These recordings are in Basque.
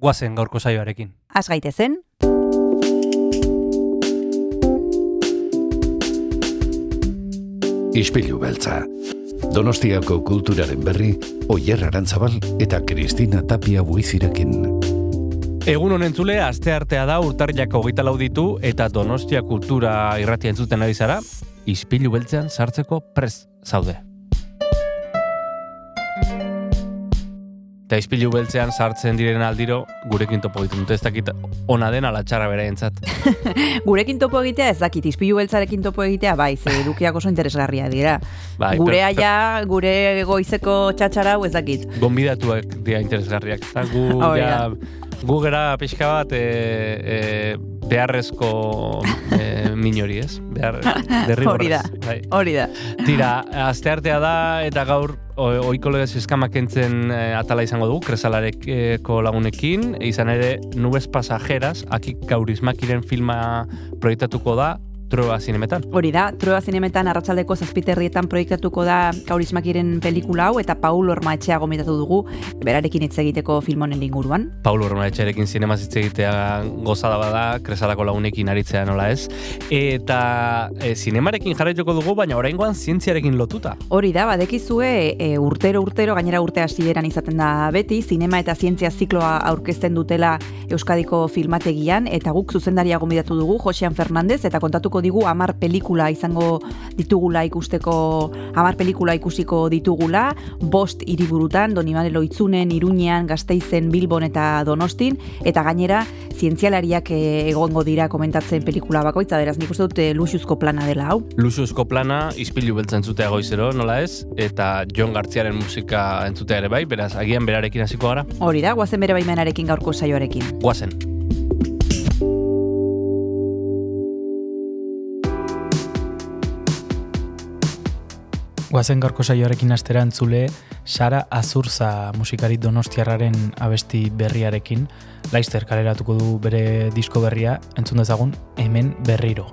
guazen gaurko saioarekin. Az gaitezen, Ispilu beltza. Donostiako kulturaren berri, Oyer Arantzabal eta Kristina Tapia buizirekin. Egun honen zule, aste artea da urtarriak hogeita lauditu eta Donostia kultura irratia entzuten ari zara, izpilu beltzean sartzeko prez zaude. Eta izpilu beltzean sartzen diren aldiro, gurekin topo egiten dute, ez dakit ona den ala txarra bera entzat. gurekin topo egitea ez dakit, izpilu beltzarekin topo egitea, bai, ze edukiak oso interesgarria dira. Bai, gure aia, gure goizeko txatxara, ez dakit. Gonbidatuak dira interesgarriak. Eta gu, Hori ja, gu gera pixka bat e, e, beharrezko e, minori, ez? Behar, derrigorrez. Hori da. Bai. Hori da. Tira, aste artea da eta gaur oiko legez eskamak entzen e, atala izango dugu, kresalareko lagunekin, izan ere nubes pasajeras, akik gaurizmakiren filma proiektatuko da, Trueba zinemetan. Hori da, Trueba Zinemetan arratsaldeko zazpiterrietan proiektatuko da Kaurismakiren pelikula hau eta Paul Orma gomitatu dugu berarekin hitz egiteko film honen inguruan. Paulo Orma etxerekin zinemaz hitz egitea gozada bada, kresalako lagunekin aritzea nola ez. Eta e, zinemarekin jarraituko dugu, baina oraingoan zientziarekin lotuta. Hori da, badekizue e, urtero urtero gainera urte hasieran izaten da beti zinema eta zientzia zikloa aurkezten dutela Euskadiko filmategian eta guk zuzendaria gomidatu dugu Josean Fernandez eta kontatuko digu hamar pelikula izango ditugula ikusteko hamar pelikula ikusiko ditugula bost hiriburutan Donibane Loitzunen, Iruñean, Gasteizen, Bilbon eta Donostin eta gainera zientzialariak e, egongo dira komentatzen pelikula bakoitza beraz nik uste dut e, luxuzko plana dela hau. Luxuzko plana, izpilu beltzen zutea goizero, nola ez? Eta John Gartziaren musika entzutea ere bai, beraz, agian berarekin hasiko gara. Hori da, guazen bere baimenarekin gaurko saioarekin. Guazen. Guazen gaurko saioarekin astera entzule, Sara Azurza musikari donostiarraren abesti berriarekin, Laister kaleratuko du bere disko berria, entzun dezagun, hemen berriro.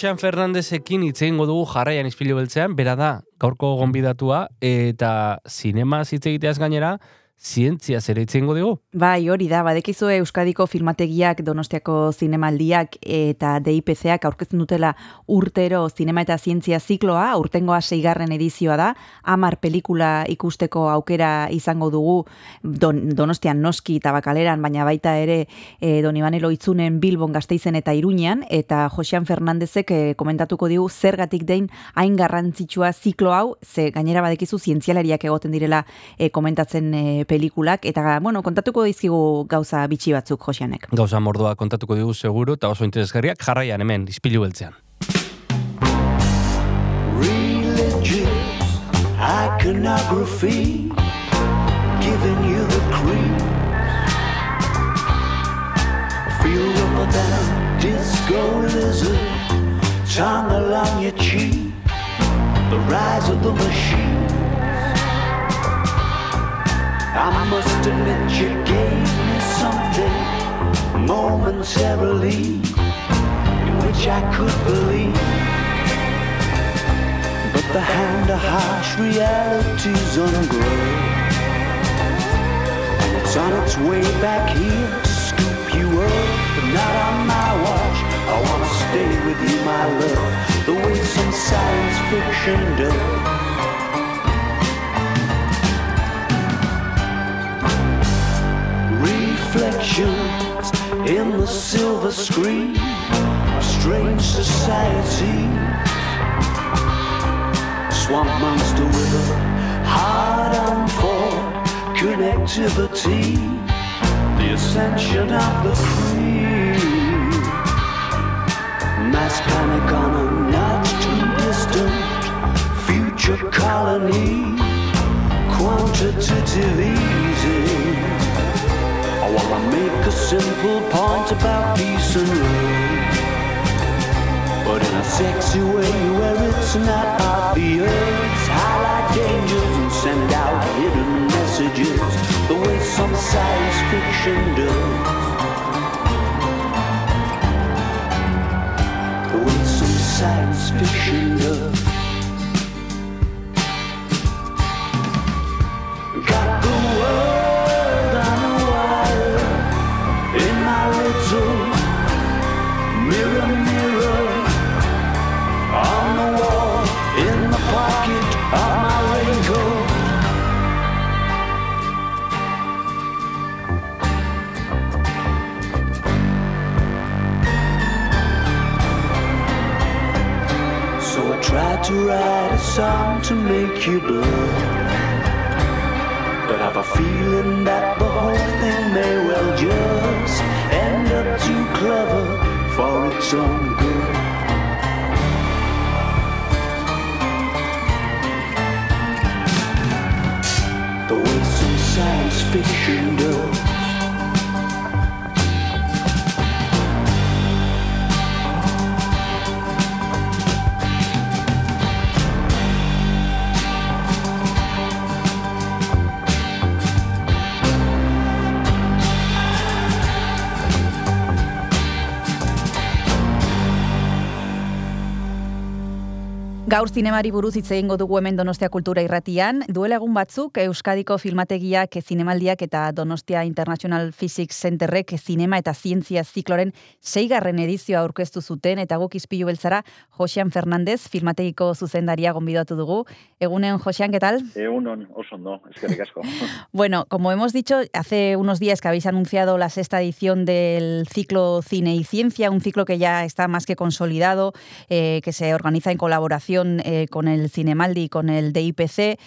Josean Fernandezekin hitz egingo dugu jarraian izpilu beltzean, bera da gaurko gonbidatua eta zinema hitz egiteaz gainera, zientzia ere hitz egingo dugu. Bai, hori da, badekizu Euskadiko filmategiak, Donostiako zinemaldiak eta DIPCak aurkezten dutela urtero zinema eta zientzia zikloa, urtengoa seigarren edizioa da, amar pelikula ikusteko aukera izango dugu don, Donostian noski eta bakaleran, baina baita ere e, Don Ibanelo itzunen Bilbon gazteizen eta Iruñean, eta Josean Fernandezek e, komentatuko digu zergatik dein hain garrantzitsua ziklo hau, ze gainera badekizu zientzialariak egoten direla e, komentatzen e, pelikulak, eta, bueno, kontatuko dizkigu gauza bitxi batzuk, Joseanek. Gauza mordoa kontatuko digu seguru eta oso interesgarriak jarraian hemen izpilu beltzean. religious iconography giving you the creeps. Feel rubber down, disco lizard, tongue along your cheek. The rise of the machine. I must admit you gave me something momentarily in which I could believe. But the hand of harsh reality's ungrown. And it's on its way back here to scoop you up. But not on my watch. I wanna stay with you, my love. The way some science fiction does. Reflections in the silver screen. A strange society swamp monster with a hard on for connectivity. The ascension of the cream. Mass panic on a not too distant future colony. Quantitative easing. I wanna make a simple point about peace and love. But in a sexy way where it's not obvious Highlight dangers and send out hidden messages The way some science fiction does The way some science fiction does song to make you blue. But I've a feeling that the whole thing may well just end up too clever for its own good. the way some science fiction does. Gaur zinemari buruz hitz egingo dugu hemen Donostia Kultura Irratian. Duela egun batzuk Euskadiko filmategiak, zinemaldiak eta Donostia International Physics Centerrek zinema eta zientzia zikloren seigarren edizioa aurkeztu zuten eta guk izpilu beltzara Josean Fernandez filmategiko zuzendaria gonbidatu dugu. Egunen Josean, ¿qué tal? Egunon, oso ondo, eskerrik asko. Bueno, como hemos dicho, hace unos días que habéis anunciado la sexta edición del ciclo Cine y Ciencia, un ciclo que ya está más que consolidado, eh, que se organiza en colaboración eh, con el Cinemaldi y con el DIPC.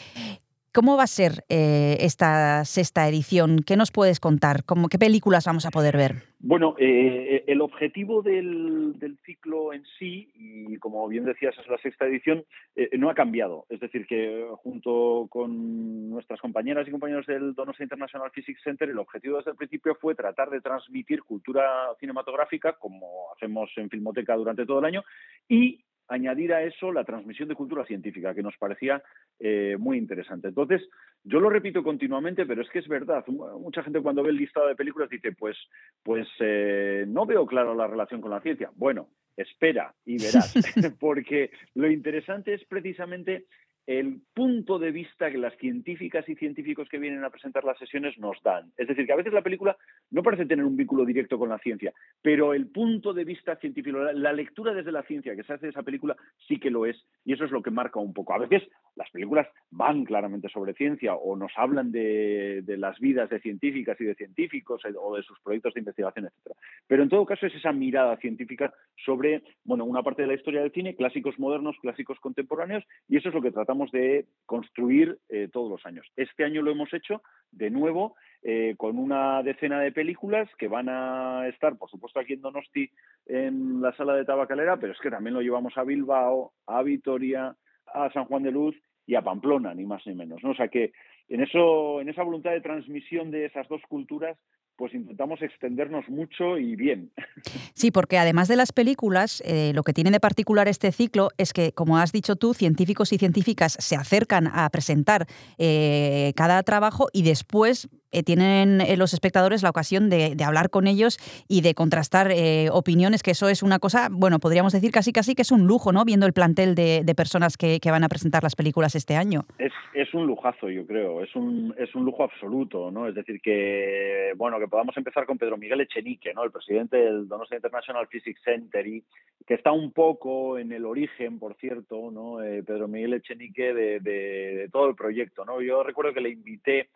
¿Cómo va a ser eh, esta sexta edición? ¿Qué nos puedes contar? ¿Cómo, ¿Qué películas vamos a poder ver? Bueno, eh, el objetivo del, ciclo en sí, y como bien decías, es la sexta edición, eh, no ha cambiado. Es decir, que junto con nuestras compañeras y compañeros del Donostia International Physics Center, el objetivo desde el principio fue tratar de transmitir cultura cinematográfica, como hacemos en Filmoteca durante todo el año, y añadir a eso la transmisión de cultura científica, que nos parecía eh, muy interesante. Entonces, yo lo repito continuamente, pero es que es verdad. Mucha gente cuando ve el listado de películas dice, pues, pues eh, no veo claro la relación con la ciencia. Bueno, espera y verás, porque lo interesante es precisamente el punto de vista que las científicas y científicos que vienen a presentar las sesiones nos dan. Es decir, que a veces la película no parece tener un vínculo directo con la ciencia, pero el punto de vista científico, la, lectura desde la ciencia que se hace de esa película sí que lo es, y eso es lo que marca un poco. A veces las películas van claramente sobre ciencia o nos hablan de, las vidas de científicas y de científicos eh, o de sus proyectos de investigación, etcétera. Pero en todo caso es esa mirada científica sobre, bueno, una parte de la historia del cine, clásicos modernos, clásicos contemporáneos, y eso es lo que tratamos de construir eh, todos los años. Este año lo hemos hecho de nuevo eh, con una decena de películas que van a estar, por supuesto, aquí en Donosti en la sala de Tabacalera, pero es que también lo llevamos a Bilbao, a Vitoria, a San Juan de Luz y a Pamplona, ni más ni menos. ¿no? O sea que en eso, en esa voluntad de transmisión de esas dos culturas, pues intentamos extendernos mucho y bien. Sí, porque además de las películas, eh, lo que tiene de particular este ciclo es que, como has dicho tú, científicos y científicas se acercan a presentar eh, cada trabajo y después eh, tienen eh, los espectadores la ocasión de, hablar con ellos y de contrastar eh, opiniones, que eso es una cosa, bueno, podríamos decir casi casi que es un lujo, ¿no? Viendo el plantel de, personas que, van a presentar las películas este año. Es, es un lujazo, yo creo, es un, es un lujo absoluto, ¿no? Es decir, que, bueno, que podamos empezar con Pedro Miguel Echenique, ¿no? El presidente del Donostia International Physics Center y que está un poco en el origen, por cierto, ¿no? Eh, Pedro Miguel Echenique de, de, de todo el proyecto, ¿no? Yo recuerdo que le invité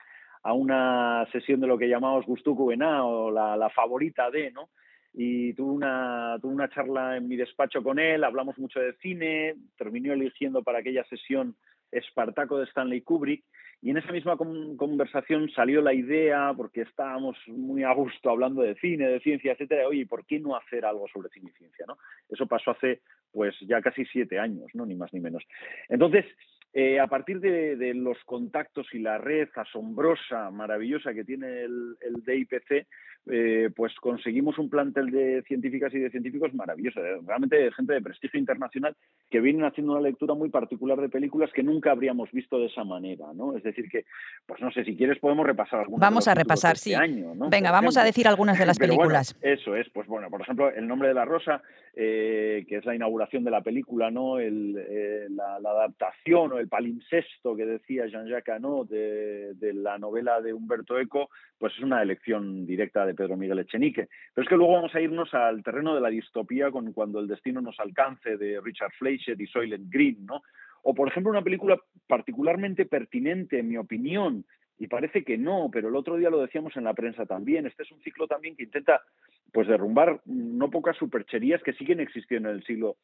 a una sesión de lo que llamamos Bená o la, la, favorita de, ¿no? Y tuve una, tuve una charla en mi despacho con él, hablamos mucho de cine, terminó eligiendo para aquella sesión Espartaco de Stanley Kubrick, y en esa misma conversación salió la idea, porque estábamos muy a gusto hablando de cine, de ciencia, etcétera, oye, ¿por qué no hacer algo sobre cine y ciencia? ¿no? Eso pasó hace pues ya casi siete años, ¿no? ni más ni menos. Entonces, eh, a partir de, de, los contactos y la red asombrosa, maravillosa que tiene el, el DIPC, eh, pues conseguimos un plantel de científicas y de científicos maravilloso, realmente de gente de prestigio internacional que vienen haciendo una lectura muy particular de películas que nunca habríamos visto de esa manera, ¿no? Es decir que, pues no sé, si quieres podemos repasar algunas. Vamos a repasar, este sí. Año, ¿no? Venga, vamos ejemplo. a decir algunas de las películas. Bueno, eso es, pues bueno, por ejemplo, El nombre de la rosa, eh, que es la inauguración de la película, ¿no? El, eh, la, adaptación o el palimpsesto que decía Jean-Jacques Anot de, de la novela de Humberto Eco, pues es una elección directa de Pedro Miguel Echenique. Pero es que luego vamos a irnos al terreno de la distopía con Cuando el destino nos alcance de Richard Fleischer y Soylent Green, ¿no? O, por ejemplo, una película particularmente pertinente, en mi opinión, y parece que no, pero el otro día lo decíamos en la prensa también. Este es un ciclo también que intenta pues derrumbar no pocas supercherías que siguen existiendo en el siglo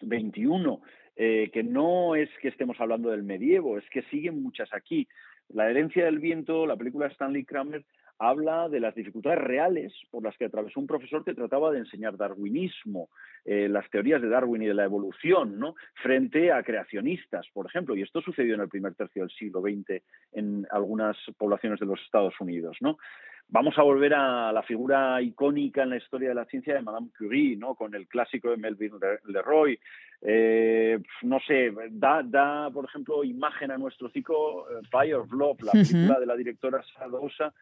XXI, eh, que no es que estemos hablando del medievo, es que siguen muchas aquí. La herencia del viento, la película Stanley Kramer, habla de las dificultades reales por las que atravesó un profesor que trataba de enseñar darwinismo, eh, las teorías de Darwin y de la evolución, ¿no? frente a creacionistas, por ejemplo. Y esto sucedió en el primer tercio del siglo XX en algunas poblaciones de los Estados Unidos. ¿no? Vamos a volver a la figura icónica en la historia de la ciencia de Madame Curie, ¿no? con el clásico de Melvin Leroy. Eh, no sé, da, da, por ejemplo, imagen a nuestro ciclo eh, Fire of Love, la película uh -huh. de la directora Sadosa,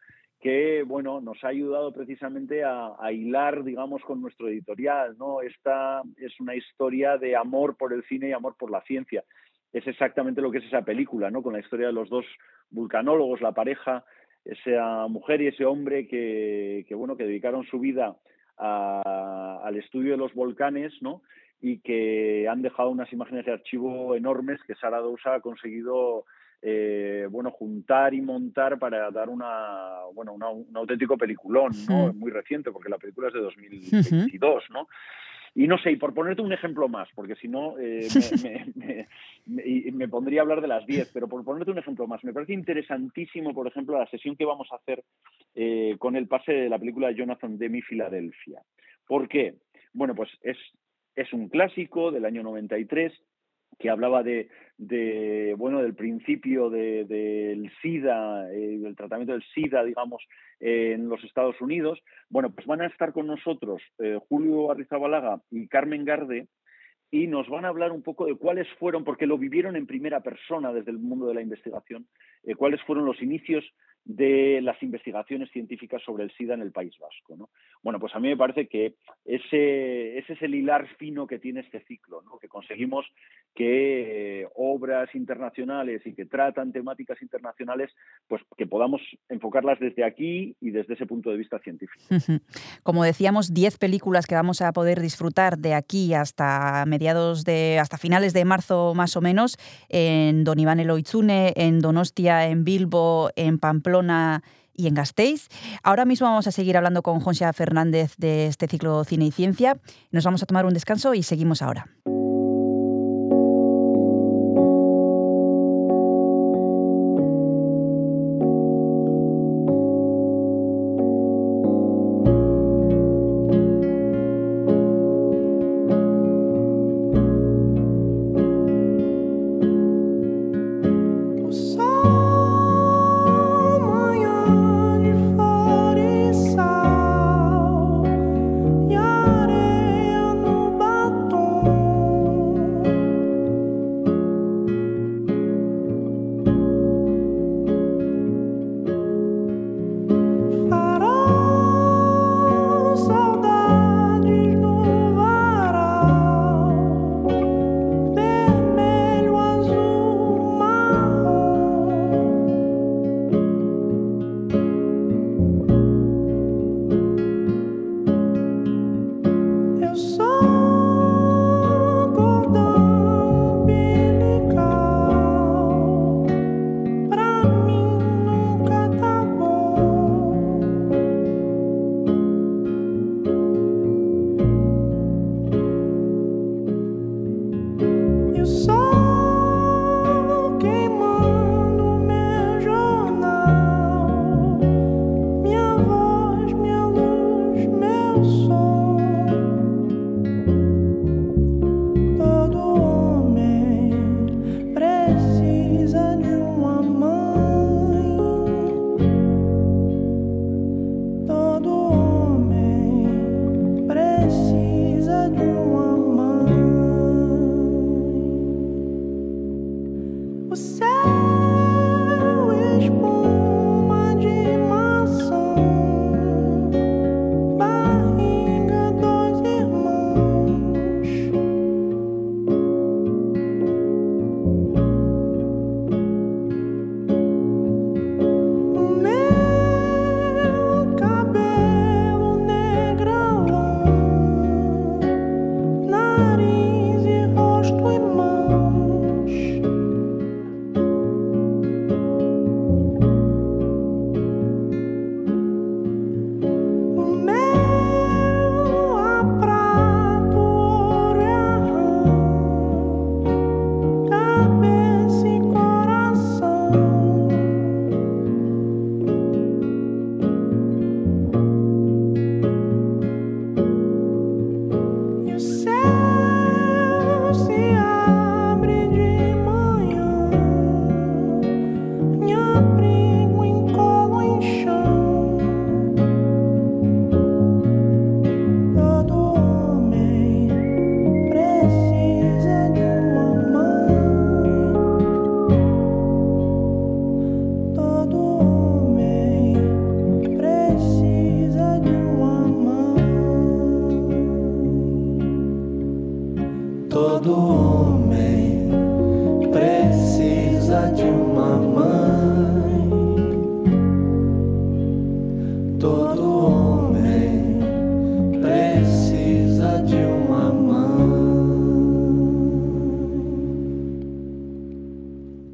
que bueno, nos ha ayudado precisamente a, a, hilar, digamos, con nuestro editorial, ¿no? Esta es una historia de amor por el cine y amor por la ciencia. Es exactamente lo que es esa película, ¿no? Con la historia de los dos vulcanólogos, la pareja, esa mujer y ese hombre que, que bueno, que dedicaron su vida al estudio de los volcanes, ¿no? Y que han dejado unas imágenes de archivo enormes que Sara Dousa ha conseguido eh, bueno, juntar y montar para dar una, bueno, una, un auténtico peliculón, ¿no? Sí. Muy reciente, porque la película es de 2022, uh -huh. ¿no? Y no sé, y por ponerte un ejemplo más, porque si no eh, me, me, me, me, pondría a hablar de las 10, pero por ponerte un ejemplo más, me parece interesantísimo, por ejemplo, la sesión que vamos a hacer eh, con el pase de la película de Jonathan Demi, Filadelfia. ¿Por qué? Bueno, pues es, es un clásico del año 93 que hablaba de, bueno del principio del de, SIDA, eh, del tratamiento del SIDA, digamos, en los Estados Unidos. Bueno, pues van a estar con nosotros eh, Julio Arrizabalaga y Carmen Garde y nos van a hablar un poco de cuáles fueron, porque lo vivieron en primera persona desde el mundo de la investigación, eh, cuáles fueron los inicios de las investigaciones científicas sobre el SIDA en el País Vasco. ¿no? Bueno, pues a mí me parece que ese, es el hilar fino que tiene este ciclo, ¿no? que conseguimos que eh, obras internacionales y que tratan temáticas internacionales, pues que podamos enfocarlas desde aquí y desde ese punto de vista científico. Como decíamos, 10 películas que vamos a poder disfrutar de aquí hasta mediados de, hasta finales de marzo más o menos, en Don Iván Eloitzune, en Donostia, en Bilbo, en Pamplona y en Gasteiz. Ahora mismo vamos a seguir hablando con Jonsia Fernández de este ciclo Cine y Ciencia. Nos vamos a tomar un descanso y seguimos ahora.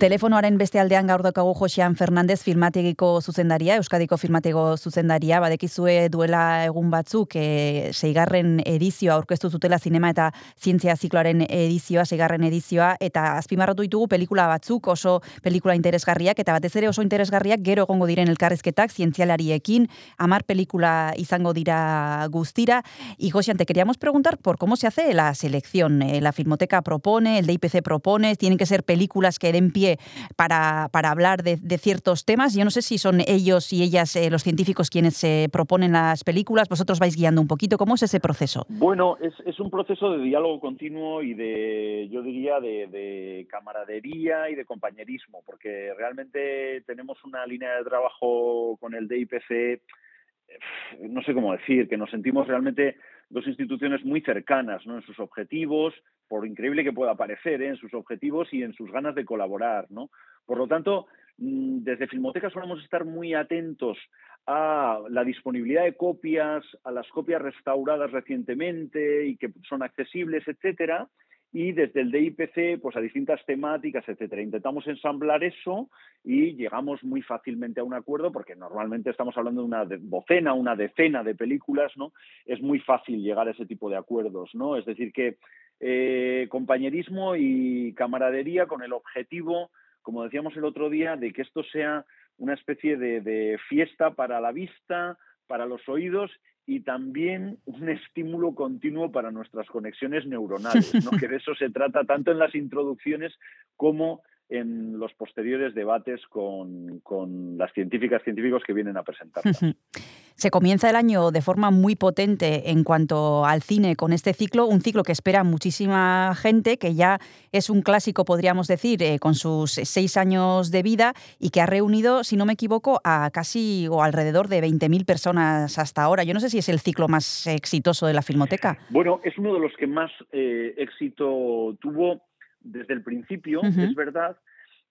Telefonoaren beste aldean gaur daukagu Josean Fernandez filmategiko zuzendaria, Euskadiko filmatego zuzendaria, badekizue duela egun batzuk e, seigarren edizioa aurkeztu zutela zinema eta zientzia zikloaren edizioa, seigarren edizioa, eta azpimarratu ditugu pelikula batzuk oso pelikula interesgarriak, eta batez ere oso interesgarriak gero egongo diren elkarrizketak zientzialariekin, amar pelikula izango dira guztira, y Josian, te queríamos preguntar por cómo se hace la selección. Eh, La Filmoteca propone, el DIPC propone, tienen que ser películas que den pie para, para hablar de, ciertos temas. Yo no sé si son ellos y ellas, eh, los científicos, quienes se proponen las películas. Vosotros vais guiando un poquito. ¿Cómo es ese proceso? Bueno, es, es un proceso de diálogo continuo y de, yo diría, de, de camaradería y de compañerismo, porque realmente tenemos una línea de trabajo con el DIPC, eh, no sé cómo decir, que nos sentimos realmente dos instituciones muy cercanas ¿no? en sus objetivos, por increíble que pueda parecer, ¿eh? en sus objetivos y en sus ganas de colaborar. ¿no? Por lo tanto, mm, desde Filmoteca solemos estar muy atentos a la disponibilidad de copias, a las copias restauradas recientemente y que son accesibles, etcétera, y desde el DIPC pues a distintas temáticas, etcétera. Intentamos ensamblar eso y llegamos muy fácilmente a un acuerdo porque normalmente estamos hablando de una docena, una decena de películas, ¿no? Es muy fácil llegar a ese tipo de acuerdos, ¿no? Es decir que eh, compañerismo y camaradería con el objetivo, como decíamos el otro día, de que esto sea una especie de fiesta para la vista, para los oídos y también un estímulo continuo para nuestras conexiones neuronales, ¿no? que de eso se trata tanto en las introducciones como en los posteriores debates con, con las científicas científicos que vienen a presentar. Se comienza el año de forma muy potente en cuanto al cine con este ciclo, un ciclo que espera muchísima gente, que ya es un clásico, podríamos decir, eh, con sus seis años de vida y que ha reunido, si no me equivoco, a casi o alrededor de 20.000 personas hasta ahora. Yo no sé si es el ciclo más exitoso de la Filmoteca. Bueno, es uno de los que más eh, éxito tuvo desde el principio, es verdad.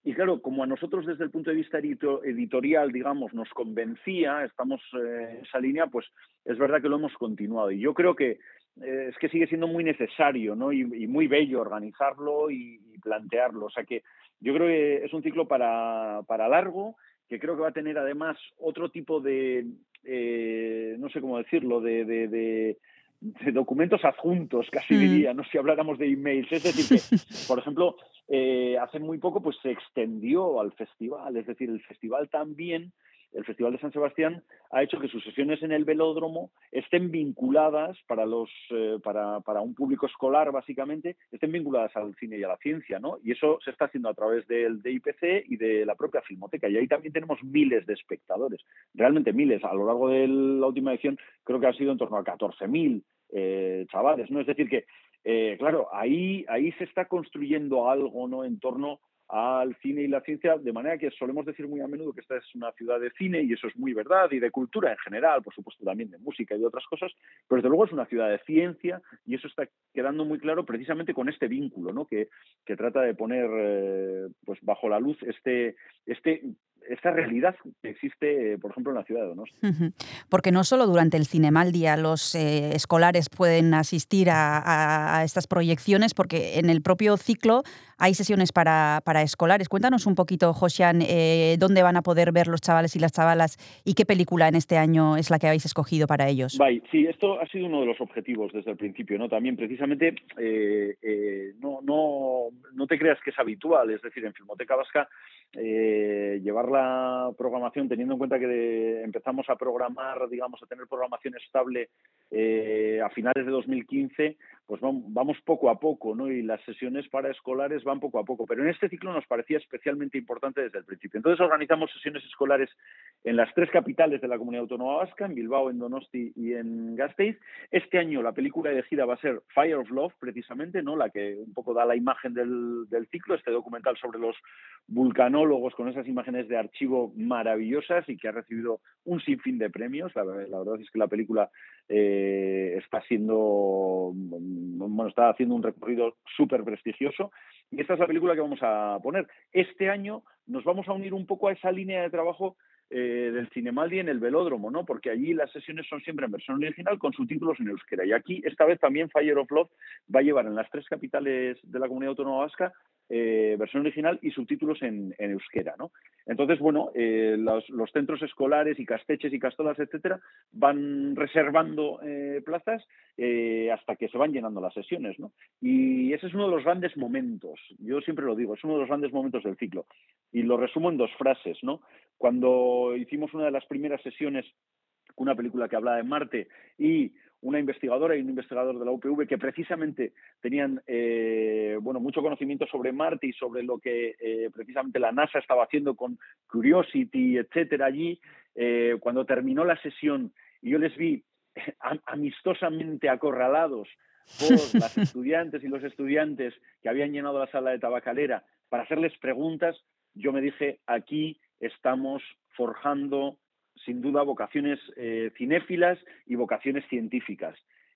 Y claro, como a nosotros desde el punto de vista edito- editorial, digamos, nos convencía, estamos eh, en esa línea, pues es verdad que lo hemos continuado. Y yo creo que eh, es que sigue siendo muy necesario ¿no? y, y muy bello organizarlo y, y plantearlo. O sea que yo creo que es un ciclo para, para largo, que creo que va a tener además otro tipo de, eh, no sé cómo decirlo, de, de- de- de documentos adjuntos, casi Mm. diría, no si habláramos de emails. Es decir, que, por ejemplo, eh, hace muy poco pues se extendió al festival, es decir, el festival también, el Festival de San Sebastián ha hecho que sus sesiones en el velódromo estén vinculadas para los eh, para, para un público escolar básicamente, estén vinculadas al cine y a la ciencia, ¿no? Y eso se está haciendo a través del DIPC y de la propia Filmoteca. Y ahí también tenemos miles de espectadores, realmente miles. A lo largo de la última edición creo que ha sido en torno a 14.000 eh, chavales, ¿no? Es decir que, eh, claro, ahí, ahí se está construyendo algo, ¿no? En torno al cine y la ciencia, de manera que solemos decir muy a menudo que esta es una ciudad de cine, y eso es muy verdad, y de cultura en general, por supuesto también de música y de otras cosas, pero desde luego es una ciudad de ciencia, y eso está quedando muy claro precisamente con este vínculo, ¿no? Que, que trata de poner eh, pues bajo la luz este, este, esta realidad que existe, eh, por ejemplo, en la ciudad de. Porque no solo durante el Cinemaldia los eh, escolares pueden asistir a, a- a estas proyecciones, porque en el propio ciclo hay sesiones para, para escolares. Cuéntanos un poquito, Josian, eh, dónde van a poder ver los chavales y las chavalas y qué película en este año es la que habéis escogido para ellos. Sí, esto ha sido uno de los objetivos desde el principio, ¿no? También precisamente eh, eh, no, no, no te creas que es habitual, es decir, en Filmoteca Vasca eh, llevar la programación teniendo en cuenta que de- empezamos a programar, digamos, a tener programación estable eh, a finales de 2015, pues vam- vamos poco a poco, ¿no? Y las sesiones para escolares van poco a poco. Pero en este ciclo nos parecía especialmente importante desde el principio. Entonces organizamos sesiones escolares en las tres capitales de la comunidad autónoma vasca, en Bilbao, en Donosti y en Gasteiz. Este año la película elegida va a ser Fire of Love, precisamente, ¿no? La que un poco da la imagen del, ciclo, este documental sobre los vulcanólogos con esas imágenes de archivo maravillosas y que ha recibido un sinfín de premios. La, la verdad es que la película eh, está siendo, bueno, está haciendo un recorrido súper prestigioso y esta es la película que vamos a poner. Este año nos vamos a unir un poco a esa línea de trabajo eh, del Cinemaldi en el Velódromo, ¿no? Porque allí las sesiones son siempre en versión original con subtítulos en euskera. Y aquí, esta vez también Fire of Love va a llevar en las tres capitales de la comunidad autónoma vasca eh, versión original y subtítulos en, euskera, ¿no? Entonces, bueno, eh, los, centros escolares y casteches y castolas, etcétera, van reservando eh, plazas hasta que se van llenando las sesiones, ¿no? Y ese es uno de los grandes momentos, yo siempre lo digo, es uno de los grandes momentos del ciclo. Y lo resumo en dos frases, ¿no? Cuando hicimos una de las primeras sesiones, una película que hablaba de Marte, y una investigadora y un investigador de la UPV que precisamente tenían eh, bueno, mucho conocimiento sobre Marte y sobre lo que eh, precisamente la NASA estaba haciendo con Curiosity, etcétera, allí. Eh, cuando terminó la sesión y yo les vi am- amistosamente acorralados por las estudiantes y los estudiantes que habían llenado la sala de tabacalera para hacerles preguntas, yo me dije, aquí estamos forjando sin duda vocaciones eh, cinéfilas y vocaciones científicas.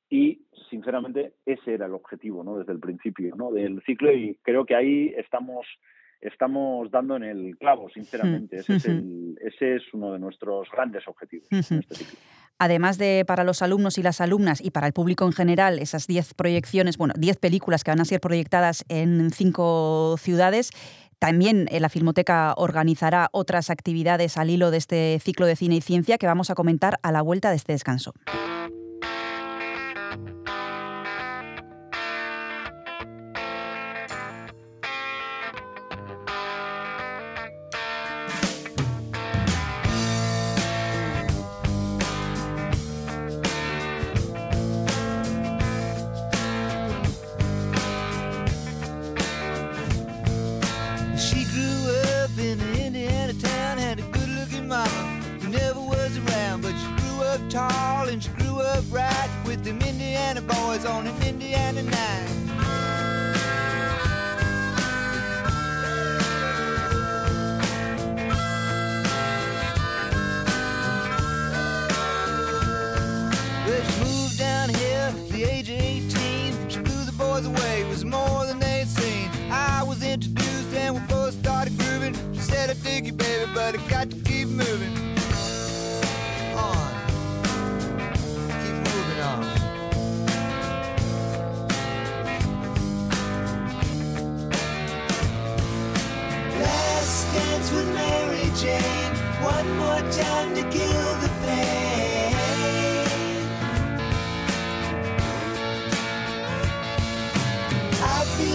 Y, sinceramente, ese era el objetivo, ¿no? Desde el principio, ¿no? Del ciclo y creo que ahí estamos estamos dando en el clavo, sinceramente. Ese es, el- ese es uno de nuestros grandes objetivos en este ciclo. Además de para los alumnos y las alumnas y para el público en general, esas 10 proyecciones, bueno, 10 películas que van a ser proyectadas en cinco ciudades, también eh, la Filmoteca organizará otras actividades al hilo de este ciclo de cine y ciencia que vamos a comentar a la vuelta de este descanso.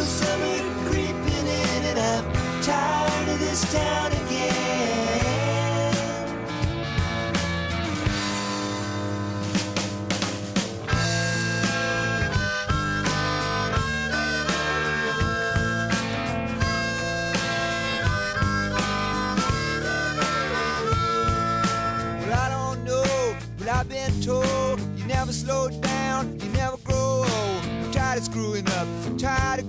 Summer creeping in and I'm tired of this town again. Well, I don't know, but I've been told you never slow down, you never grow old. I'm tired of screwing up, tired of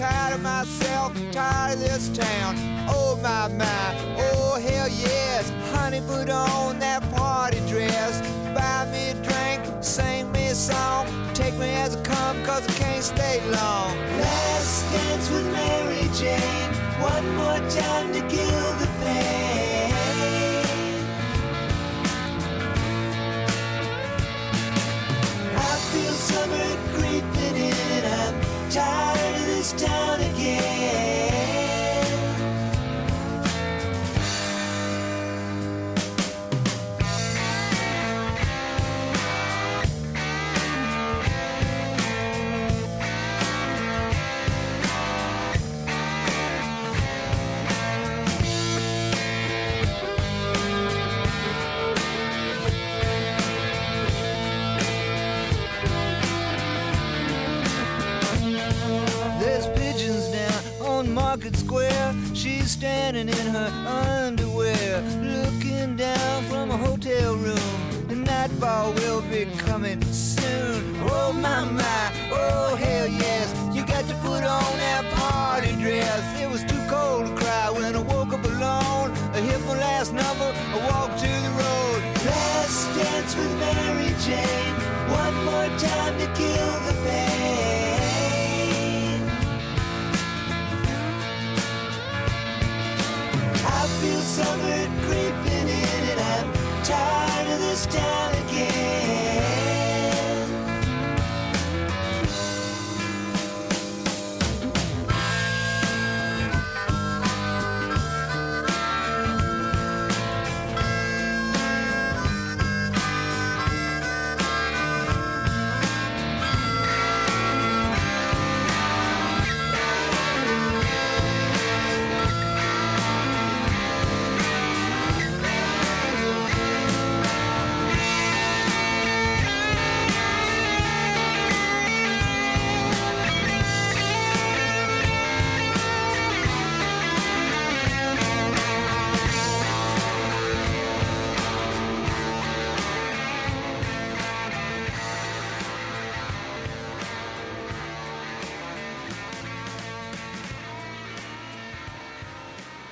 tired of myself, tired of this town. Oh my my, oh hell yes, honey, put on that party dress, buy me a drink, sing me a song, take me as I come, cause I can't stay long. Last dance with Mary Jane, one more time to kill the pain. I feel summer creeping in. I'm tired down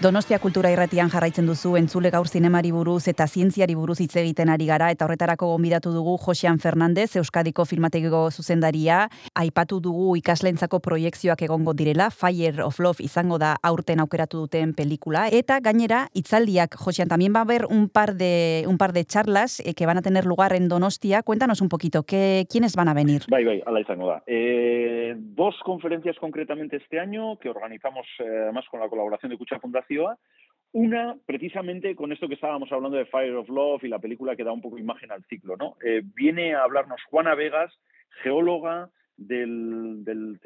Donostia Kultura Irratian jarraitzen duzu entzule gaur zinemari buruz eta zientziari buruz hitz egiten ari gara eta horretarako gonbidatu dugu Josean Fernandez Euskadiko filmategiko zuzendaria. Aipatu dugu ikaslentzako proiekzioak egongo direla Fire of Love izango da aurten aukeratu duten pelikula eta gainera hitzaldiak Josean también va a haber un par de un par de charlas eh, que van a tener lugar en Donostia. Cuéntanos un poquito qué quiénes van a venir? Bai, bai, ala izango da. Eh, dos conferencias concretamente este año que organizamos eh, además con la colaboración de Cucha Una, precisamente con esto que estábamos hablando de Fire of Love y la película que da un poco imagen al ciclo, ¿no? Eh, viene a hablarnos Juana Vegas, geóloga del, del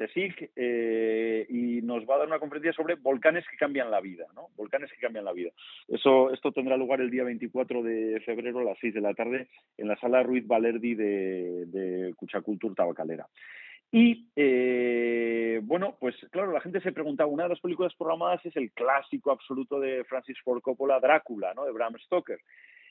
eh, y nos va a dar una conferencia sobre volcanes que cambian la vida, ¿no? Volcanes que cambian la vida. Eso, esto tendrá lugar el día 24 de febrero a las 6 de la tarde en la sala Ruiz Valerdi de, de Cuchacultur Tabacalera. Y eh, bueno, pues claro, la gente se preguntaba, una de las películas programadas es el clásico absoluto de Francis Ford Coppola, Drácula, ¿no? De Bram Stoker.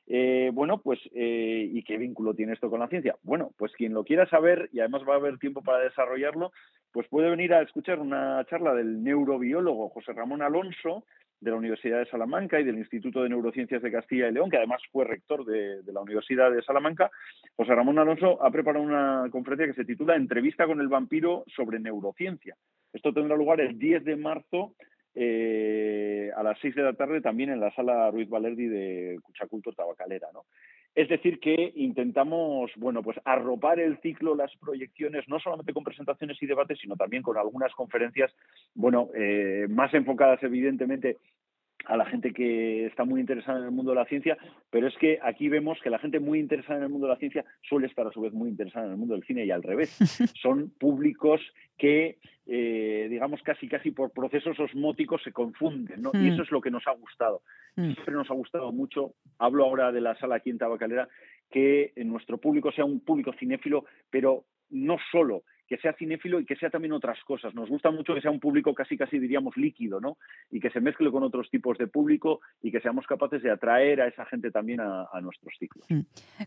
Eh, bueno, pues, eh, ¿y qué vínculo tiene esto con la ciencia? Bueno, pues quien lo quiera saber, y además va a haber tiempo para desarrollarlo, pues puede venir a escuchar una charla del neurobiólogo José Ramón Alonso, de la Universidad de Salamanca y del Instituto de Neurociencias de Castilla y León, que además fue rector de, la Universidad de Salamanca, José Ramón Alonso ha preparado una conferencia que se titula Entrevista con el vampiro sobre neurociencia. Esto tendrá lugar el 10 de marzo eh, a las 6 de la tarde también en la sala Ruiz Valerdi de Cuchaculto Tabacalera. ¿no? Es decir, que intentamos, bueno, pues arropar el ciclo, las proyecciones, no solamente con presentaciones y debates, sino también con algunas conferencias, bueno, eh, más enfocadas evidentemente a la gente que está muy interesada en el mundo de la ciencia, pero es que aquí vemos que la gente muy interesada en el mundo de la ciencia suele estar a su vez muy interesada en el mundo del cine y al revés. Son públicos que, eh, digamos, casi casi por procesos osmóticos se confunden, ¿no? Mm. Y eso es lo que nos ha gustado. Mm. Siempre nos ha gustado mucho, hablo ahora de la sala aquí en Tabacalera, que nuestro público sea un público cinéfilo, pero no solo que sea cinéfilo y que sea también otras cosas. Nos gusta mucho que sea un público casi, casi diríamos líquido, ¿no? Y que se mezcle con otros tipos de público y que seamos capaces de atraer a esa gente también a, a nuestros ciclos. Mm.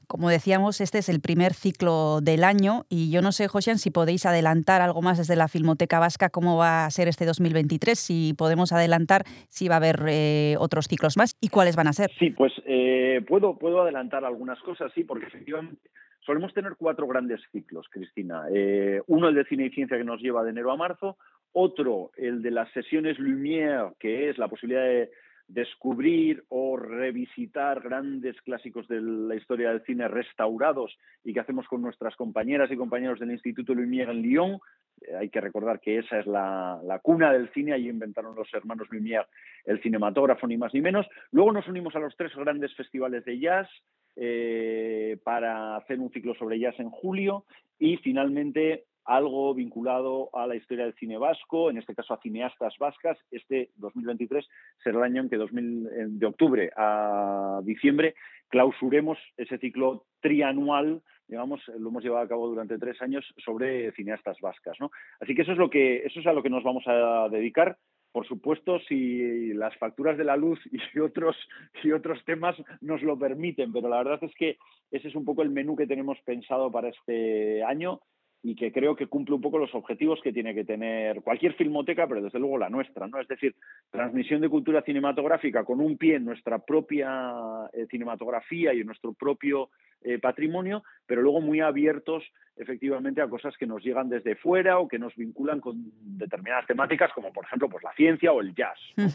Como decíamos, este es el primer ciclo del año y yo no sé, Josian, si podéis adelantar algo más desde la Filmoteca Vasca, cómo va a ser este 2023, si podemos adelantar si va a haber eh, otros ciclos más y cuáles van a ser. Sí, pues eh, puedo, puedo adelantar algunas cosas, sí, porque efectivamente solemos tener cuatro grandes ciclos, Cristina. Eh, uno, el de cine y ciencia, que nos lleva de enero a marzo. Otro, el de las sesiones Lumière, que es la posibilidad de descubrir o revisitar grandes clásicos de la historia del cine restaurados y que hacemos con nuestras compañeras y compañeros del Instituto Lumière en Lyon. Eh, hay que recordar que esa es la, la, cuna del cine, allí inventaron los hermanos Lumière el cinematógrafo, ni más ni menos. Luego nos unimos a los tres grandes festivales de jazz, eh, para hacer un ciclo sobre jazz en julio y finalmente algo vinculado a la historia del cine vasco, en este caso a cineastas vascas. Este 2023 será el año en que 2000, de octubre a diciembre clausuremos ese ciclo trianual, digamos, lo hemos llevado a cabo durante tres años sobre cineastas vascas. ¿no? Así que eso es lo que eso es a lo que nos vamos a dedicar por supuesto, si las facturas de la luz y otros, y otros temas nos lo permiten, pero la verdad es que ese es un poco el menú que tenemos pensado para este año y que creo que cumple un poco los objetivos que tiene que tener cualquier filmoteca, pero desde luego la nuestra, ¿no? Es decir, transmisión de cultura cinematográfica con un pie en nuestra propia eh, cinematografía y en nuestro propio eh, patrimonio, pero luego muy abiertos efectivamente a cosas que nos llegan desde fuera o que nos vinculan con determinadas temáticas, como por ejemplo pues, la ciencia o el jazz. ¿no?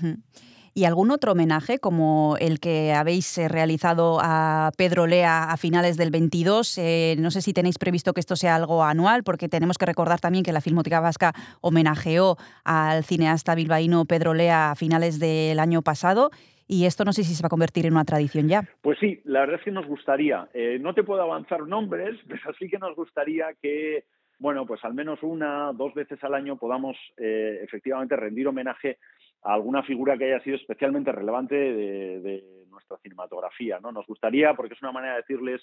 ¿Y algún otro homenaje como el que habéis eh, realizado a Pedro Lea a finales del 22? Eh, no sé si tenéis previsto que esto sea algo anual, porque tenemos que recordar también que la Filmoteca Vasca homenajeó al cineasta bilbaíno Pedro Lea a finales del año pasado. Y esto no sé si se va a convertir en una tradición ya. Pues sí, la verdad es que nos gustaría. Eh, no te puedo avanzar nombres, pero sí que nos gustaría que, bueno, pues al menos una, dos veces al año podamos efectivamente rendir homenaje alguna figura que haya sido especialmente relevante de, nuestra cinematografía. ¿no? Nos gustaría, porque es una manera de decirles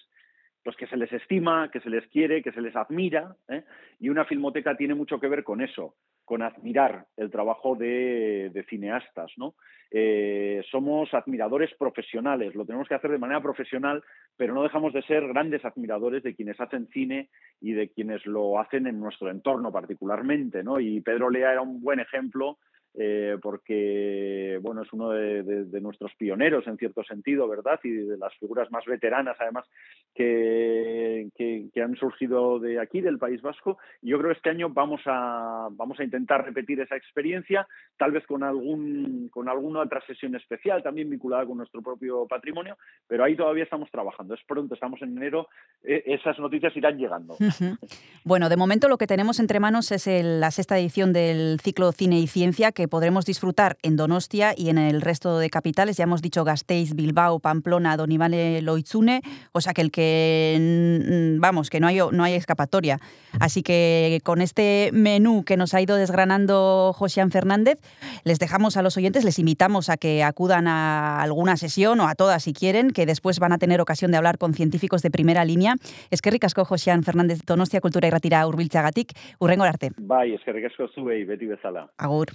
pues que se les estima, que se les quiere, que se les admira, ¿eh? y una filmoteca tiene mucho que ver con eso, con admirar el trabajo de, de cineastas. ¿no? Eh, somos admiradores profesionales, lo tenemos que hacer de manera profesional, pero no dejamos de ser grandes admiradores de quienes hacen cine y de quienes lo hacen en nuestro entorno particularmente. ¿no? Y Pedro Lea era un buen ejemplo eh, porque bueno, es uno de, nuestros pioneros en cierto sentido, ¿verdad? Y de las figuras más veteranas, además, que, que- han surgido de aquí, del País Vasco. Yo creo que este año vamos a, vamos a intentar repetir esa experiencia, tal vez con, algún, con alguna otra sesión especial, también vinculada con nuestro propio patrimonio, pero ahí todavía estamos trabajando. Es pronto, estamos en enero, eh, esas noticias irán llegando. Bueno, de momento lo que tenemos entre manos es el- la sexta edición del ciclo Cine y Ciencia que podremos disfrutar en Donostia y en el resto de capitales. Ya hemos dicho Gasteiz, Bilbao, Pamplona, Donibane, Loitzune, o sea que el que, vamos, que no hay, no hay escapatoria. Así que con este menú que nos ha ido desgranando Josian Fernández, les dejamos a los oyentes, les invitamos a que acudan a alguna sesión o a todas si quieren, que después van a tener ocasión de hablar con científicos de primera línea. Es que ricasco Josian Fernández Donostia Kultura Irratira hurbiltzagatik, urrengo arte. Bai, eskerrik asko zuei, beti bezala. Agur.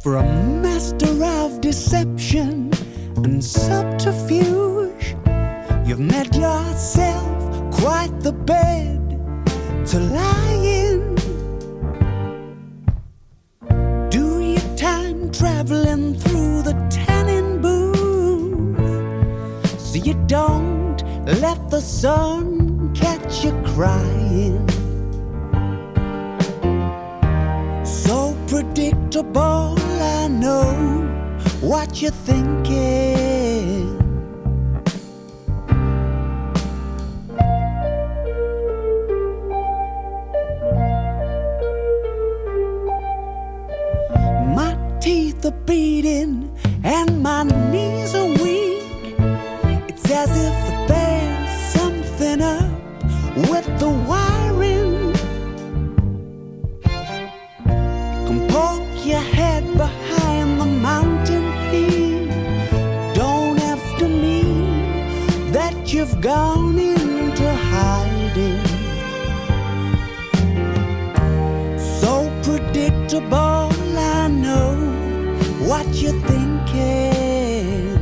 For a master of deception and subterfuge, you've made yourself quite the bed to lie in. Traveling through the tanning booth so you don't let the sun catch you crying. So predictable, I know what you're thinking. Teeth are beating and my knees are weak. It's as if there's something up with the wiring. Come poke your head behind the mountain peak. Don't have to mean that you've gone into hiding. So predictable, I know what you're thinking.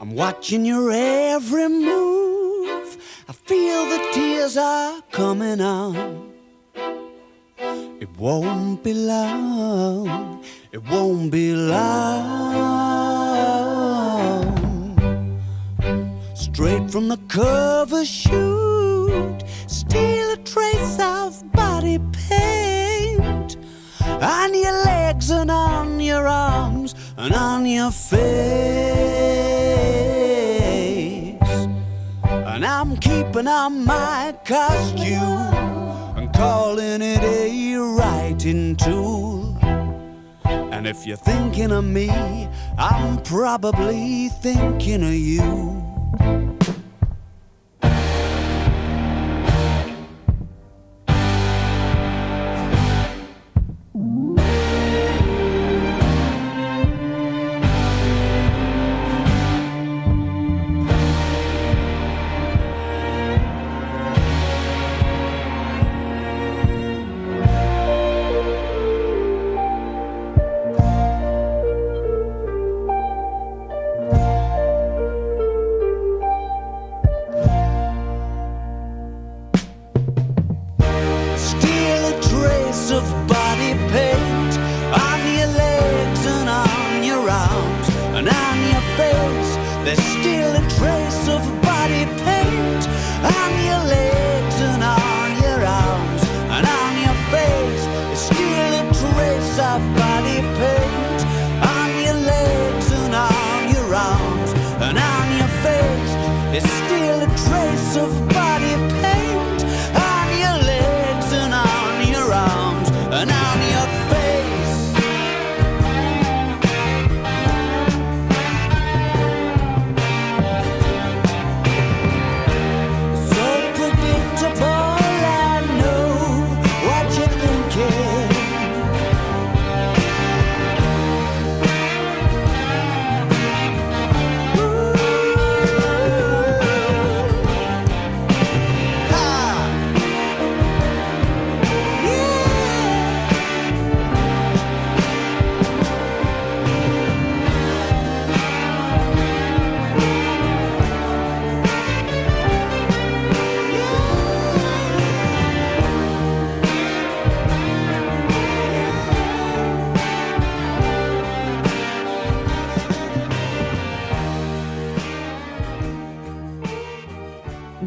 I'm watching your every move. I feel the tears are coming on. It won't be long. It won't be long. Straight from the cover shoot, steal a trace of body paint on your legs and on your arms and on your face. And I'm keeping on my costume and calling it a writing tool. And if you're thinking of me, I'm probably thinking of you.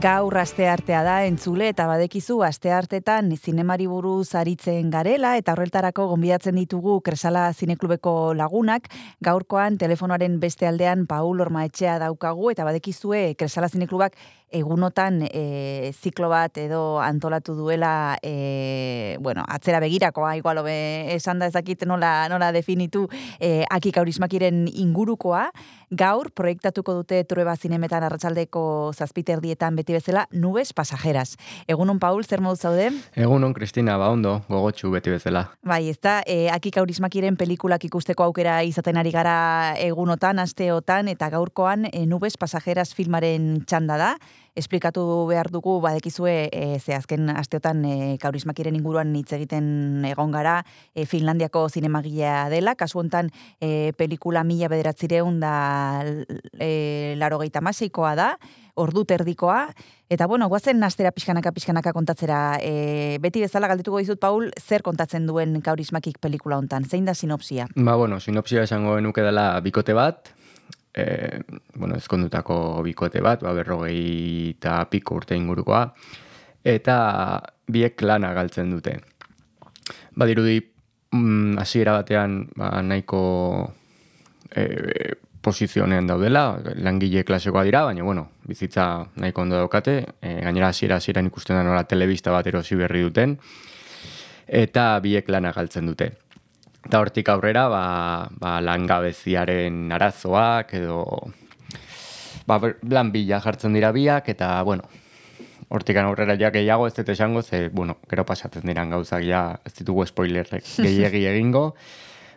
Gao Gaur asteartea da entzule eta badekizu asteartetan zinemari buruz aritzen garela eta horretarako gonbidatzen ditugu Kresala Zineklubeko lagunak. Gaurkoan telefonoaren beste aldean Paul Ormaetxea daukagu eta badekizue Kresala Zineklubak egunotan e, ziklo bat edo antolatu duela e, bueno, atzera begirakoa igual hobe esan da ezakit nola, nola definitu e, akik aurismakiren ingurukoa. Gaur proiektatuko dute Trueba Zinemetan arratsaldeko zazpiterdietan beti bezala nubes pasajeras. Egunon Paul, zer modu zaude? Egunon, Kristina, ba ondo, gogotxu beti bezala. Bai, ez da, e, akik aurismakiren pelikulak ikusteko aukera izaten ari gara egunotan, asteotan, eta gaurkoan e, nubes pasajeras filmaren txanda da. Esplikatu behar dugu, badekizue, e, ze azken asteotan e, kaurismakiren inguruan hitz egiten egon gara, e, Finlandiako zinemagilea dela, kasu hontan e, pelikula mila bederatzireun da e, laro maseikoa da, ordu terdikoa, eta bueno, guazen astera pixkanaka pixkanaka kontatzera, e, beti bezala galdetuko dizut, Paul, zer kontatzen duen kaurismakik pelikula hontan, zein da sinopsia? Ba, bueno, sinopsia esango genuke dela bikote bat, e, bueno, ezkondutako bikote bat, ba, berrogei eta piko urte ingurukoa, eta biek lana galtzen dute. Badirudi, mm, hasiera batean ba, nahiko e, posizionean daudela, langile klasekoa dira, baina bueno, bizitza nahiko ondo daukate, e, gainera hasiera hasieran ikusten da nola telebista bat erosi berri duten, eta biek lana galtzen dute. Eta hortik aurrera, ba, ba langabeziaren arazoak edo ba, lan bila jartzen dira biak, eta bueno, hortik aurrera ja gehiago ez dut esango, ze, bueno, gero pasatzen diran gauzak ja ez ditugu spoilerrek gehiegi egingo,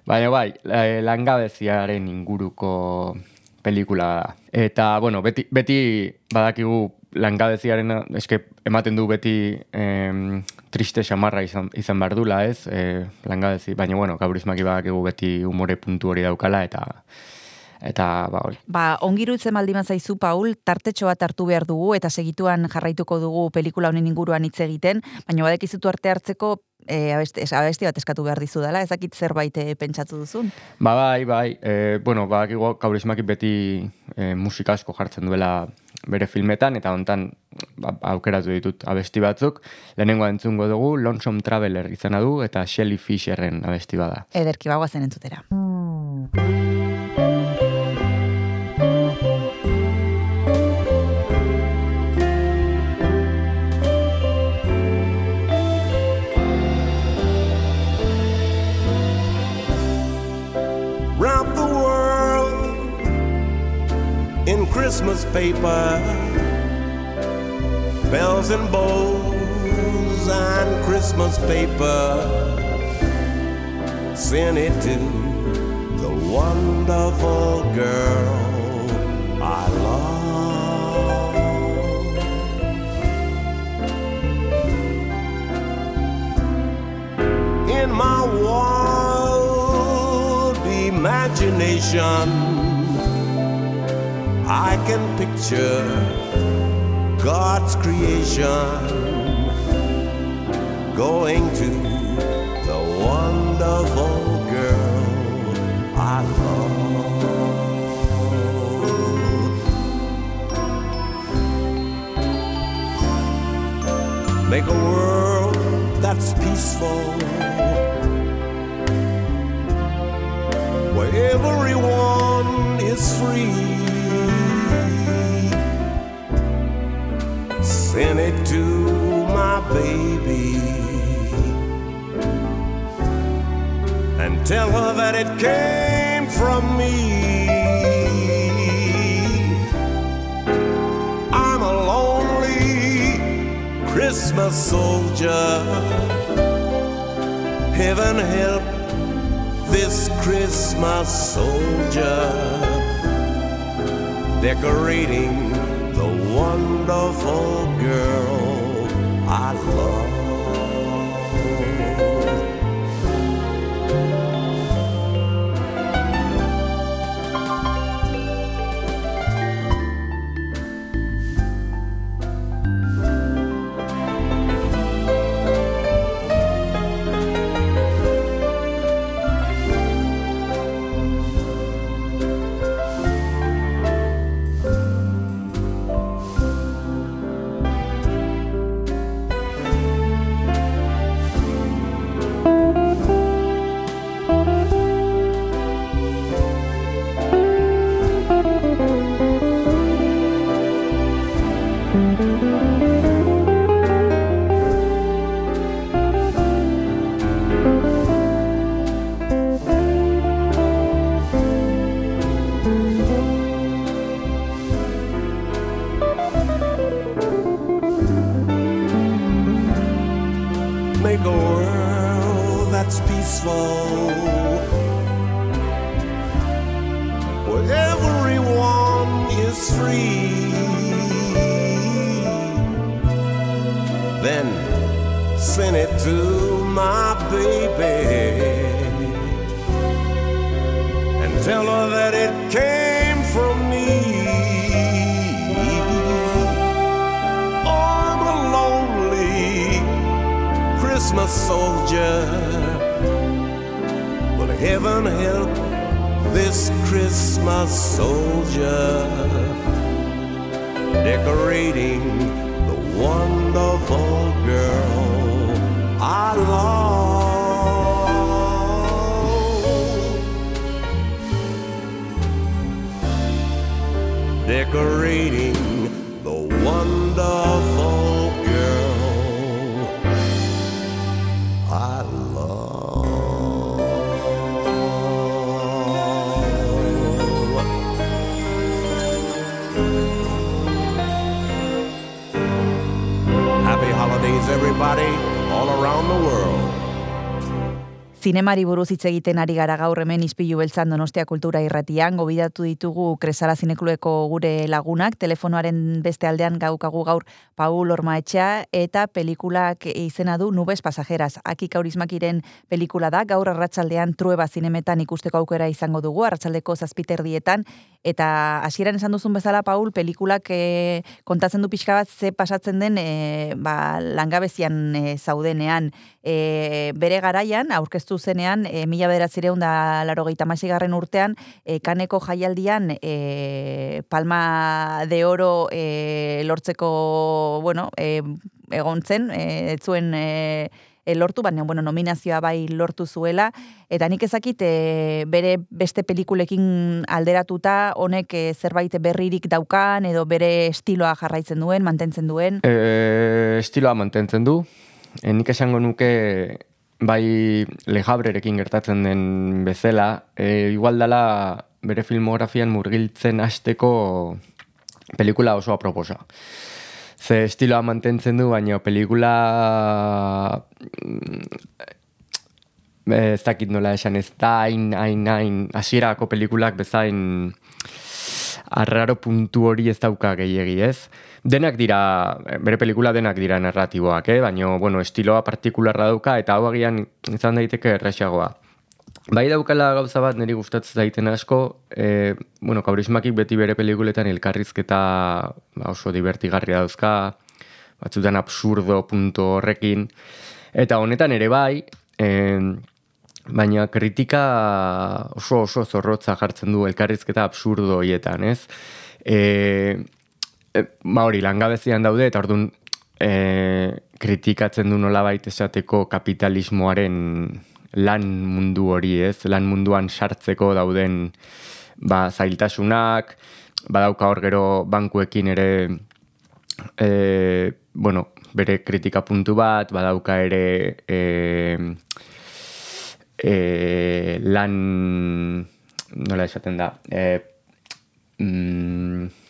Baina bai, la- langabeziaren inguruko pelikula da. Eta, bueno, beti, beti badakigu langabeziaren, eske ematen du beti em, triste xamarra izan, izan behar dula, ez? E, langabezi, baina, bueno, gaurizmaki badakigu beti umore puntu hori daukala, eta eta, ba, hori. Ba, ongirutzen baldin zaizu, Paul, tartetxo bat hartu behar dugu eta segituan jarraituko dugu pelikula honen inguruan hitz egiten, baina badekizutu arte hartzeko e, abesti, es- abesti bat eskatu behar dizu dela, ezakit zerbait eh, pentsatu duzun. Ba, bai, bai, e, bueno, badakigu gaurizmaki beti e, musika asko jartzen duela bere filmetan, eta hontan ba, aukeratu ditut abesti batzuk. Lehenengoa entzungo dugu, Lonesome Traveler izena du, eta Shelly Fisherren abesti bada. Ederki bagoazen entzutera. round Christmas paper, bells and bows and Christmas paper. Send it to the wonderful girl I love. In my wild imagination, I can picture God's creation going to the wonderful girl I love. Make a world that's peaceful where everyone is free. Send it to my baby and tell her that it came from me. I'm a lonely Christmas soldier. Heaven help this Christmas soldier decorating wonderful girl I love. Decorating the wonderful holidays, everybody, all around the world. Zinemari buruz hitz egiten ari gara gaur hemen izpilu beltzan Donostia Kultura Irratian, gobidatu ditugu Kresala Zineklueko gure lagunak, telefonoaren beste aldean gaukagu gaur Paul Ormaetxea eta pelikulak izena du Nubes Pasajeras. Aki Kaurismakiren pelikula da, gaur arratsaldean Trueba zinemetan ikusteko aukera izango dugu, arratsaldeko zazpiterdietan, eta hasieran esan duzun bezala, Paul, pelikulak e, kontatzen du pixka bat ze pasatzen den e, ba, langabezian e, zaudenean. E, bere garaian, aurkeztu zenean, e, mila bederatzireun da laro garren urtean, e, kaneko jaialdian e, Palma de Oro e, lortzeko, bueno, e, egon zen, e, zuen e, e, lortu, baina bueno, nominazioa bai lortu zuela, eta nik ezakit e, bere beste pelikulekin alderatuta, honek e, zerbait berririk daukan, edo bere estiloa jarraitzen duen, mantentzen duen. E, estiloa mantentzen du. E, nik esango nuke bai lejabrerekin gertatzen den bezala, e, igual dala bere filmografian murgiltzen hasteko pelikula oso aproposa. Ze estiloa mantentzen du, baina pelikula mm, ez dakit nola esan ez da hain, hain, hain, hasierako pelikulak bezain arraro puntu hori ez dauka gehiegi, ez? Denak dira, bere pelikula denak dira narratiboak, eh? baina, bueno, estiloa partikularra dauka, eta hau agian izan daiteke erresagoa. Bai daukala gauza bat niri gustatzen daiten asko, e, bueno, kaurismakik beti bere pelikuletan elkarrizketa ba, oso divertigarria dauzka, batzutan absurdo punto horrekin, eta honetan ere bai, e, baina kritika oso oso zorrotza jartzen du elkarrizketa absurdo hoietan, ez? E, e, ba hori, langabezian daude, eta orduan e, kritikatzen du nolabait esateko kapitalismoaren lan mundu hori, ez? Lan munduan sartzeko dauden ba, zailtasunak, badauka hor gero bankuekin ere e, bueno, bere kritika puntu bat, badauka ere e, e, lan nola esaten da e, mm,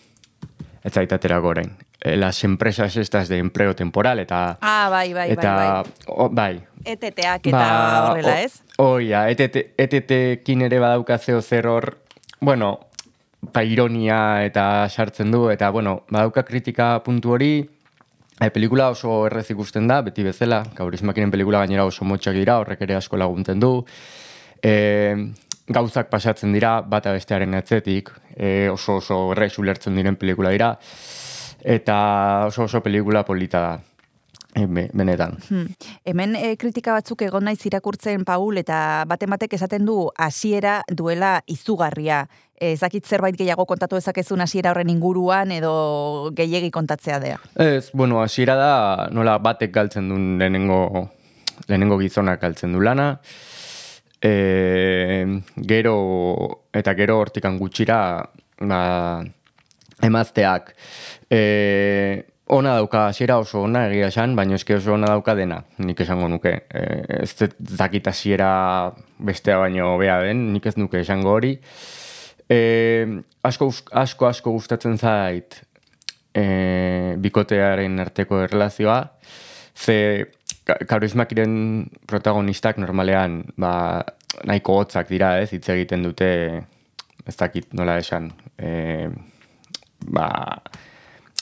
ez zaitatera gorein E, las empresas estas de empleo temporal eta Ah, bai, bai, eta, bai, bai. o- bai, ETTak eta horrela, o- ez? Oia, ETT, ETTkin ere badauka zeo zer hor, bueno, ba, ironia eta sartzen du, eta, bueno, badauka kritika puntu hori, e, pelikula oso errez ikusten da, beti bezala, kaurismakinen pelikula gainera oso motxak dira, horrek ere asko laguntzen du, e, gauzak pasatzen dira, bata bestearen atzetik, e, oso oso errez ulertzen diren pelikula dira, eta oso oso pelikula polita da, e, be- benetan. Hmm. Hemen e, kritika batzuk egon naiz irakurtzen Paul eta baten batek esaten du hasiera duela izugarria. E, ezakit zerbait gehiago kontatu dezakezun hasiera horren inguruan edo gehiegi kontatzea dea. Ez, bueno, hasiera da nola batek galtzen duen lehenengo, lehenengo gizonak galtzen du lana. E, gero, eta gero hortikan gutxira, ba, emazteak. E, ona dauka hasiera oso ona egia esan, baina eske oso ona dauka dena, nik esango nuke. E, ez dakit hasiera bestea baino bea den, nik ez nuke esango hori. E, asko, asko, asko gustatzen zait e, bikotearen arteko erlazioa, ze ka- kaurismakiren protagonistak normalean ba, nahiko hotzak dira, ez, hitz egiten dute, ez dakit nola esan, e, ba,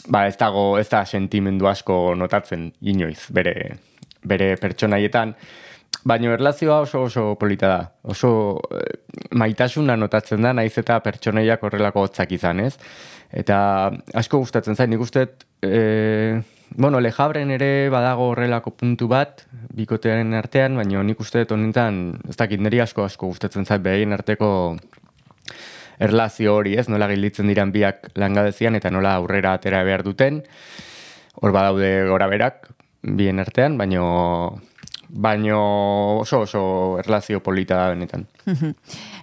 ba ez dago, ez da sentimendu asko notatzen inoiz, bere, bere pertsonaietan, Baina erlazioa oso oso polita da. Oso eh, maitasuna notatzen da, naiz eta pertsonaiak horrelako hotzak izan, ez? Eta asko gustatzen zain, nik uste, e, bueno, lejabren ere badago horrelako puntu bat, bikotearen artean, baina nik uste honetan, ez dakit, niri asko asko gustatzen zait behin arteko erlazio hori, ez? Nola gilditzen diran biak langadezian eta nola aurrera atera behar duten. Hor badaude gora berak, bien artean, baino baino oso oso erlazio polita da benetan.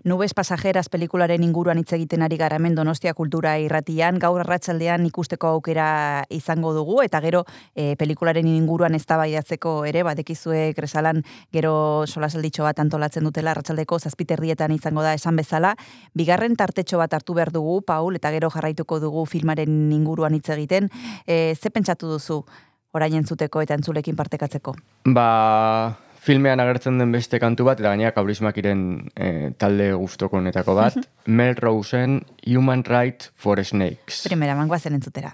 Nubes pasajeras pelikularen inguruan hitz egiten ari gara hemen Donostia Kultura Irratian, gaur arratsaldean ikusteko aukera izango dugu eta gero e, pelikularen inguruan eztabaidatzeko ere badekizue Kresalan gero solasalditxo bat antolatzen dutela arratsaldeko zazpiterrietan izango da esan bezala. Bigarren tartetxo bat hartu behar dugu, Paul, eta gero jarraituko dugu filmaren inguruan hitz egiten. E, ze pentsatu duzu orain entzuteko eta entzulekin partekatzeko? Ba, filmean agertzen den beste kantu bat, eta gainera kaurismakiren eh, talde guztoko honetako bat, Mel Rosen Human Right for Snakes. Primera, mangoazen entzutera.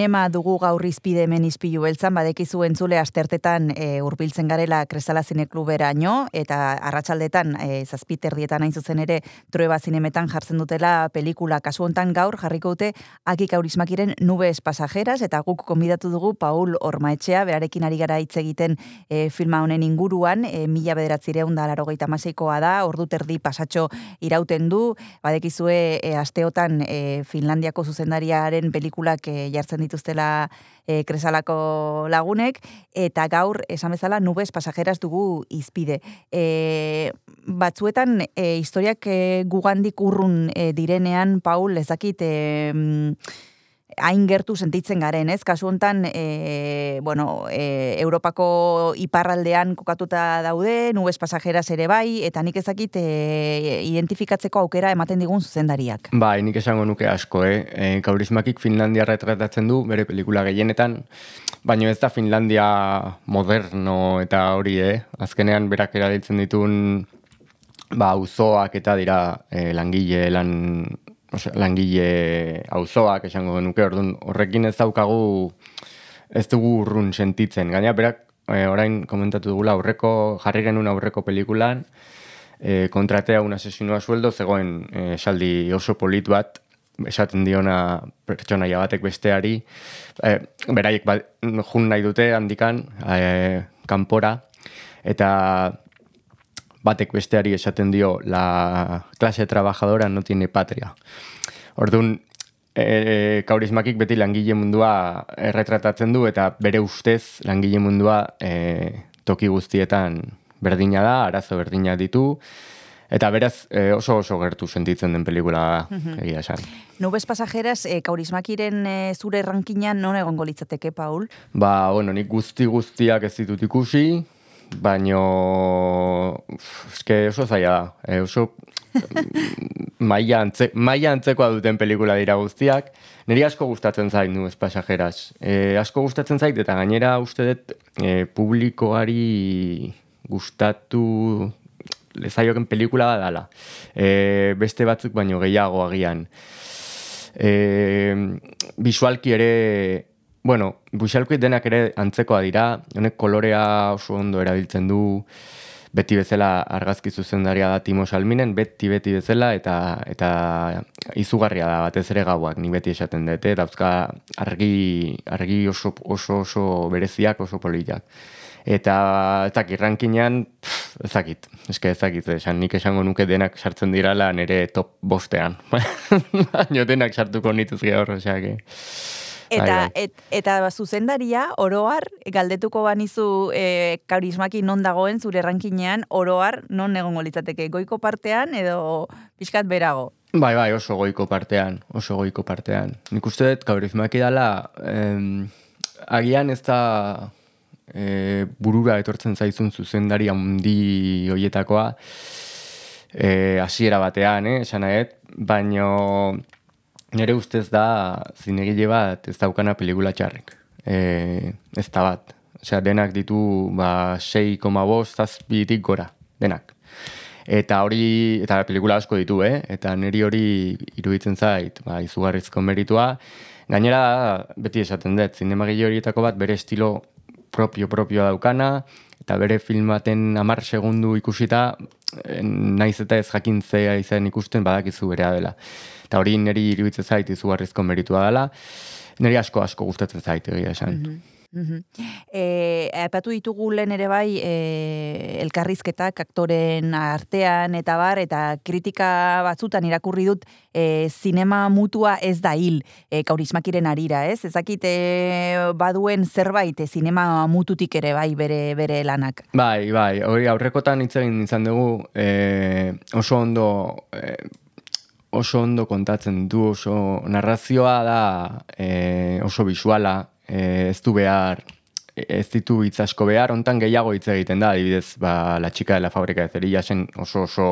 Zinema dugu gaur izpide hemen izpilu beltzan, badekizu entzule astertetan e, urbiltzen garela Kresala Zinekluberaino, eta arratsaldetan e, zazpiterdietan hain zuzen ere trueba zinemetan jartzen dutela pelikula. Kasu hontan gaur jarriko dute Aki Kaurismakiren Nubes Pasajeras, eta guk konbidatu dugu Paul Ormaetxea, berarekin ari gara hitz egiten e, filma honen inguruan, e, mila bederatzireun da larogeita maseikoa da, ordu terdi pasatxo irauten du, badekizue e, asteotan e, Finlandiako zuzendariaren pelikulak e, jartzen dituztela e, kresalako lagunek, eta gaur, esan bezala, nubes pasajeras dugu izpide. E, batzuetan, e, historiak e, gugandik urrun e, direnean, Paul, ezakit, e, mm, hain gertu sentitzen garen, ez? Kasu hontan, e, bueno, e, Europako iparraldean kokatuta daude, nubes pasajeras ere bai, eta nik ezakit e, identifikatzeko aukera ematen digun zuzendariak. Bai, nik esango nuke asko, eh? E, Kaurismakik Finlandia retratatzen du, bere pelikula gehienetan, baina ez da Finlandia moderno eta hori, eh? Azkenean berak erabiltzen ditun ba, auzoak eta dira eh, langile, lan, osea, langile auzoak esango genuke, orduan horrekin ez daukagu ez dugu urrun sentitzen. Gaina berak e, orain komentatu dugula aurreko, jarri genuen aurreko pelikulan, e, kontratea un asesino a sueldo, zegoen e, esaldi oso polit bat, esaten diona pertsonaia batek besteari, e, beraiek ba, jun nahi dute handikan, e, kanpora, eta batek besteari esaten dio, la clase trabajadora no tiene patria. Orduan, e, kaurismakik beti langile mundua erretratatzen du, eta bere ustez langile mundua e, toki guztietan berdina da, arazo berdina ditu, eta beraz e, oso oso gertu sentitzen den pelikula da, Mhm. egia esan. Nubes pasajeras, e, kaurismakiren e, zure rankinan non egongo litzateke, Paul? Ba, bueno, nik guzti guztiak ez ditut ikusi, baino eske oso zaila da. E, oso mm, maila, antze, maila antzekoa duten pelikula dira guztiak. Niri asko gustatzen zait nu pasajeras. E, asko gustatzen zait eta gainera uste dut e, publikoari gustatu lezaioken pelikula bat dala. E, beste batzuk baino gehiago agian. E, visualki ere, bueno, visualki denak ere antzekoa dira, honek kolorea oso ondo erabiltzen du, beti bezala argazki zuzendaria da Timo Salminen, beti beti bezala, eta eta izugarria da batez ere gauak, ni beti esaten dut, eh, dauzka argi, argi oso, oso, oso bereziak, oso politak. Eta ez dakit, rankinean, ez dakit, eske ez dakit, esan nik esango nuke denak sartzen dirala nire top bostean. Baina denak sartuko nituzke hor, osea, que... Eta, Bai, bai. et, eta zuzendaria, oroar, galdetuko banizu e, kaurismaki non dagoen zure rankinean, oroar non egongo litzateke, goiko partean edo pixkat berago. Bai, bai, oso goiko partean, oso goiko partean. Nik uste dut, kaurizmaki dala, em, agian ez da e, burura etortzen zaizun zuzendari handi hoietakoa, e, hasiera batean, eh, esan baino nire ustez da zinegile bat ez daukana pelikula txarrik. E, ez da bat. Osea, denak ditu ba, 6,5 zazpitik gora, denak. Eta hori, eta pelikula asko ditu, eh? Eta niri hori iruditzen zait, ba, izugarrizko meritua. Gainera, beti esaten dut, zinemagile horietako bat bere estilo propio-propioa daukana, eta bere filmaten amar segundu ikusita, eh, naiz eta ez jakintzea izan ikusten badakizu berea dela. Eta hori niri iruditzen zait izugarrizko meritua dela, niri asko asko gustatzen zait egia esan. Mhm. E, aipatu ditugu lehen ere bai e, elkarrizketak aktoren artean eta bar, eta kritika batzutan irakurri dut e, zinema mutua ez da hil e, kaurismakiren arira, ez? Ezakit e, baduen zerbait e, zinema mututik ere bai bere, bere lanak. Bai, bai, hori aurrekotan hitz egin izan dugu eh, oso ondo eh, oso ondo kontatzen du, oso narrazioa da eh, oso visuala, eh, ez du behar, ez ditu hitz asko behar, hontan gehiago hitz egiten da, adibidez, ba, la chica de la fábrica de cerillasen oso oso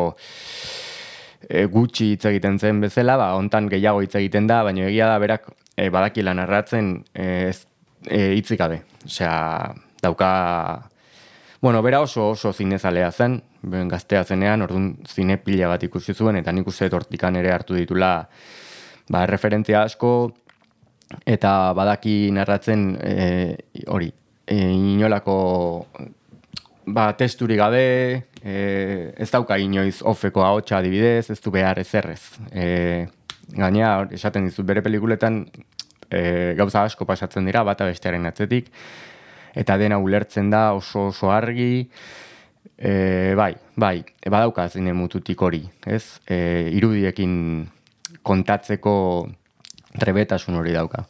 e, gutxi hitz egiten zen bezala, ba, hontan gehiago hitz egiten da, baina egia da berak e, badakila narratzen e, ez e, hitzik gabe. Osea, dauka Bueno, bera oso oso zinezalea zen, gaztea zenean, orduan zine pila bat ikusi zuen, eta nik uste dut hortikan ere hartu ditula ba, referentzia asko, eta badaki narratzen e, hori, e, inolako ba, testuri gabe, e, ez dauka inoiz ofeko ahotsa adibidez, ez du behar ezerrez. E, gaina, esaten dizut bere pelikuletan e, gauza asko pasatzen dira, bata bestearen atzetik, eta dena ulertzen da oso oso argi, e, bai, bai, e, badauka zine mututik hori, ez? E, irudiekin kontatzeko trebetasun hori dauka.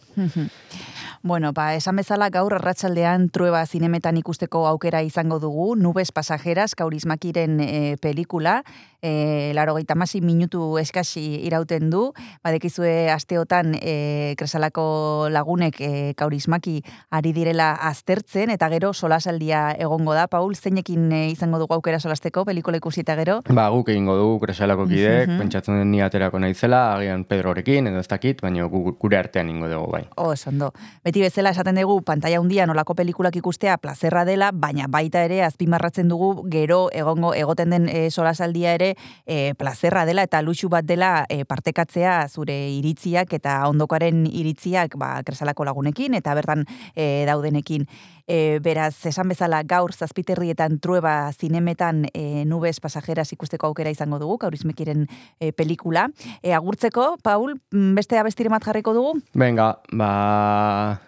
Bueno, ba, esan bezala gaur arratsaldean trueba zinemetan ikusteko aukera izango dugu, Nubes Pasajeras, Kaurismakiren e, pelikula, e, laro minutu eskasi irauten du, badekizue asteotan e, kresalako lagunek e, Kaurismaki ari direla aztertzen, eta gero solasaldia egongo da, Paul, zeinekin e, izango dugu aukera solasteko pelikula ikusi eta gero? Ba, guk egingo dugu kresalako Mhm. pentsatzen den ni aterako naizela, agian Pedrorekin, edo ez dakit, baina gu- gure artean ingo dugu bai. Oh, ondo. Beti bezala esaten dugu pantalla handian olako pelikulak ikustea plazerra dela, baina baita ere azpimarratzen dugu gero egongo egoten den e, solasaldia ere e, plazerra dela eta luxu bat dela e, partekatzea zure iritziak eta ondokaren iritziak ba, kresalako lagunekin eta bertan e, daudenekin. E, beraz, esan bezala gaur zazpiterrietan trueba zinemetan e, nubes pasajeras ikusteko aukera izango dugu, kaurismekiren e, pelikula. E, agurtzeko, Paul, mm, beste abestire bat jarriko dugu? Venga, ba...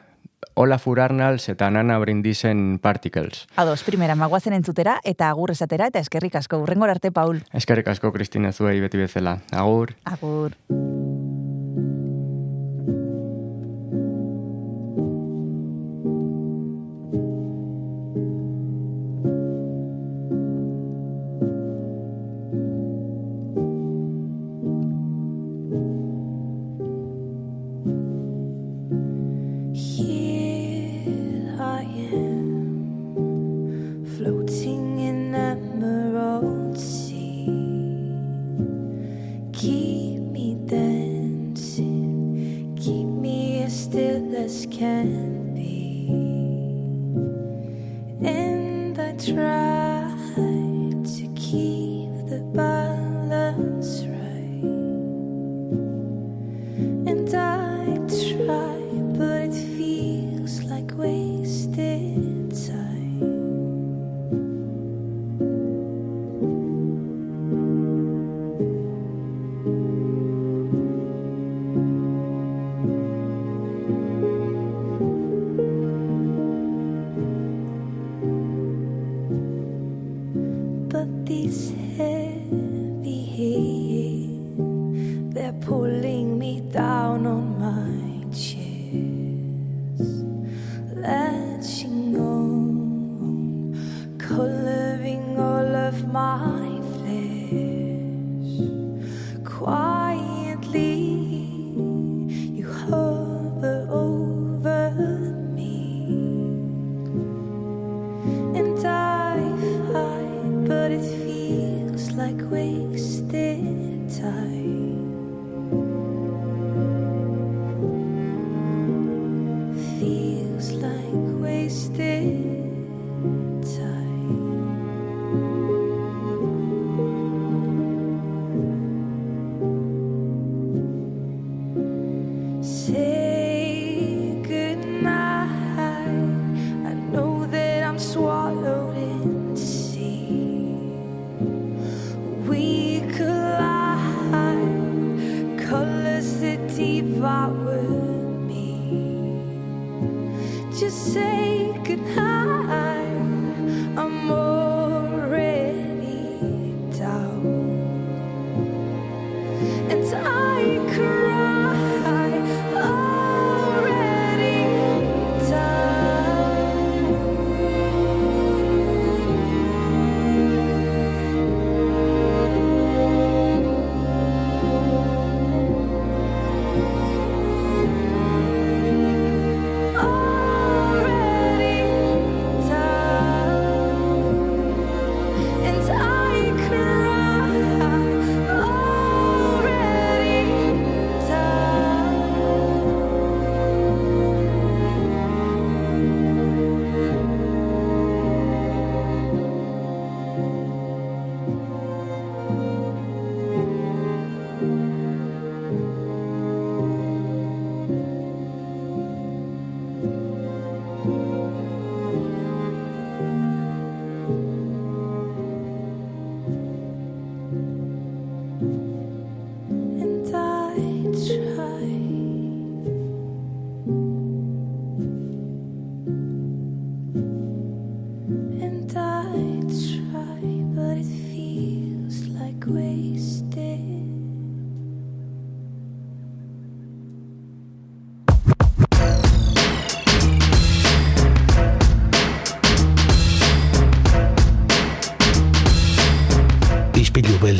Olaf Urarnals eta Nana Brindisen Particles. Ados, primera, magoazen entzutera eta agur esatera eta eskerrik asko. Urrengor arte, Paul. Eskerrik asko, Kristina, zuei beti bezala. Agur. Agur.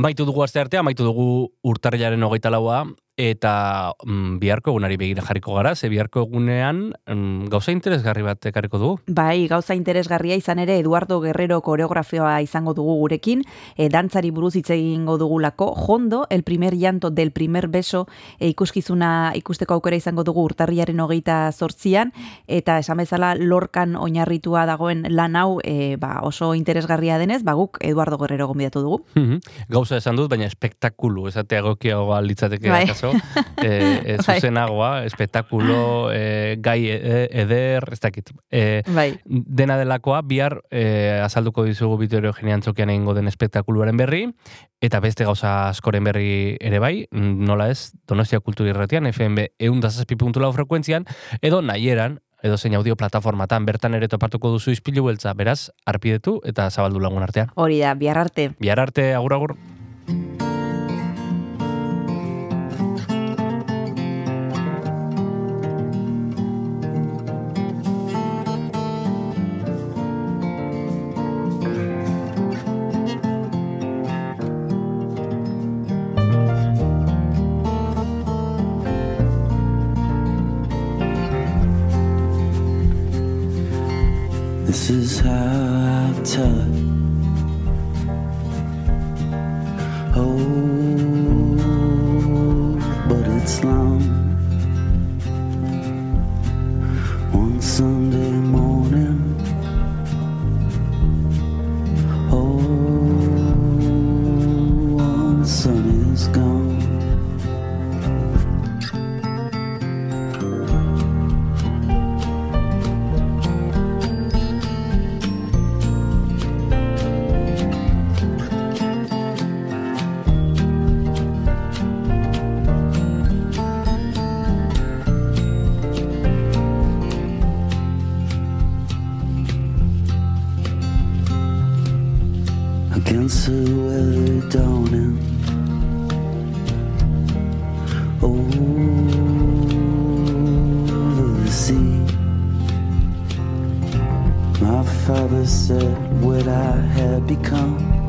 Amaitu dugu aste arte, amaitu dugu urtarrilaren hogeita laua, eta mm, biharko egunari begira jarriko gara, ze biharko egunean mm, gauza interesgarri bat ekarriko dugu. Bai, gauza interesgarria izan ere Eduardo Guerrero koreografioa izango dugu gurekin, e, dantzari buruz hitz egingo dugulako, Jondo, el primer llanto del primer beso, e, ikuskizuna ikusteko aukera izango dugu urtarriaren hogeita zortzian, eta esan bezala lorkan oinarritua dagoen lan hau e, ba, oso interesgarria denez, ba, guk Eduardo Guerrero gonbidatu dugu. Mhm. Gauza esan dut, baina espektakulu, esatea egokiagoa litzateke Bai. akaso. E, e, Bai. zuzenagoa, espektakulo, e, gai e- eder, ez dakit. E, Bai. dena delakoa, bihar e, azalduko dizugu Vitorio Eugenian Txokian egingo den espektakuluaren berri, eta beste gauza askoren berri ere bai, nola ez, Donostia Kultura Irratian, FMB eundazazpi.lau frekuentzian, edo nahieran, edo zein audio plataformatan, bertan ere topatuko duzu izpilu beltza, beraz, arpidetu eta zabaldu lagun artean. Hori da, bihar arte. Bihar arte, agur agur. This is how I tell it. Oh, but it's long. Father said what I had become.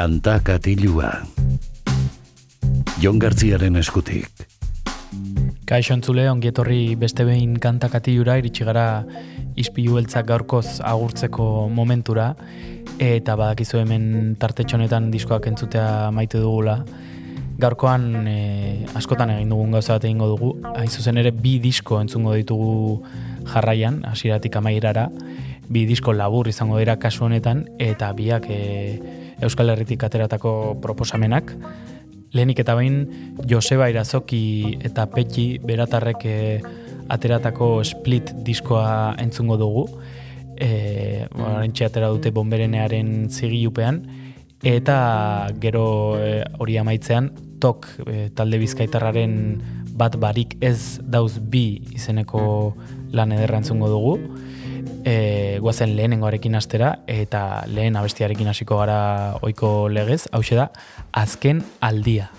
Kanta katilua. Jon Gartziaren eskutik. Kaixo entzule, ongietorri beste behin kantakatiura, iritsi gara ispilu beltzak gaurkoz agurtzeko momentura, eta badakizu hemen tartetxonetan diskoak entzutea maite dugula. Gaurkoan e, askotan egin dugun gauza bat egingo dugu, hain zuzen ere bi disko entzungo ditugu jarraian, hasieratik amairara, bi disko labur izango dira kasu honetan, eta biak e, Euskal Herritik ateratako proposamenak, Lehenik eta behin Joseba Irazoki eta Petxi beratarrek eh, ateratako split diskoa entzungo dugu. E, Horentxe atera dute bomberenearen zigilupean. Eta gero eh, hori amaitzean tok eh, talde bizkaitarraren bat barik ez dauz bi izeneko lan ederra entzungo dugu. E, guazen lehenengoarekin astera eta lehen abestiarekin hasiko gara ohiko legez, hau da, azken aldia.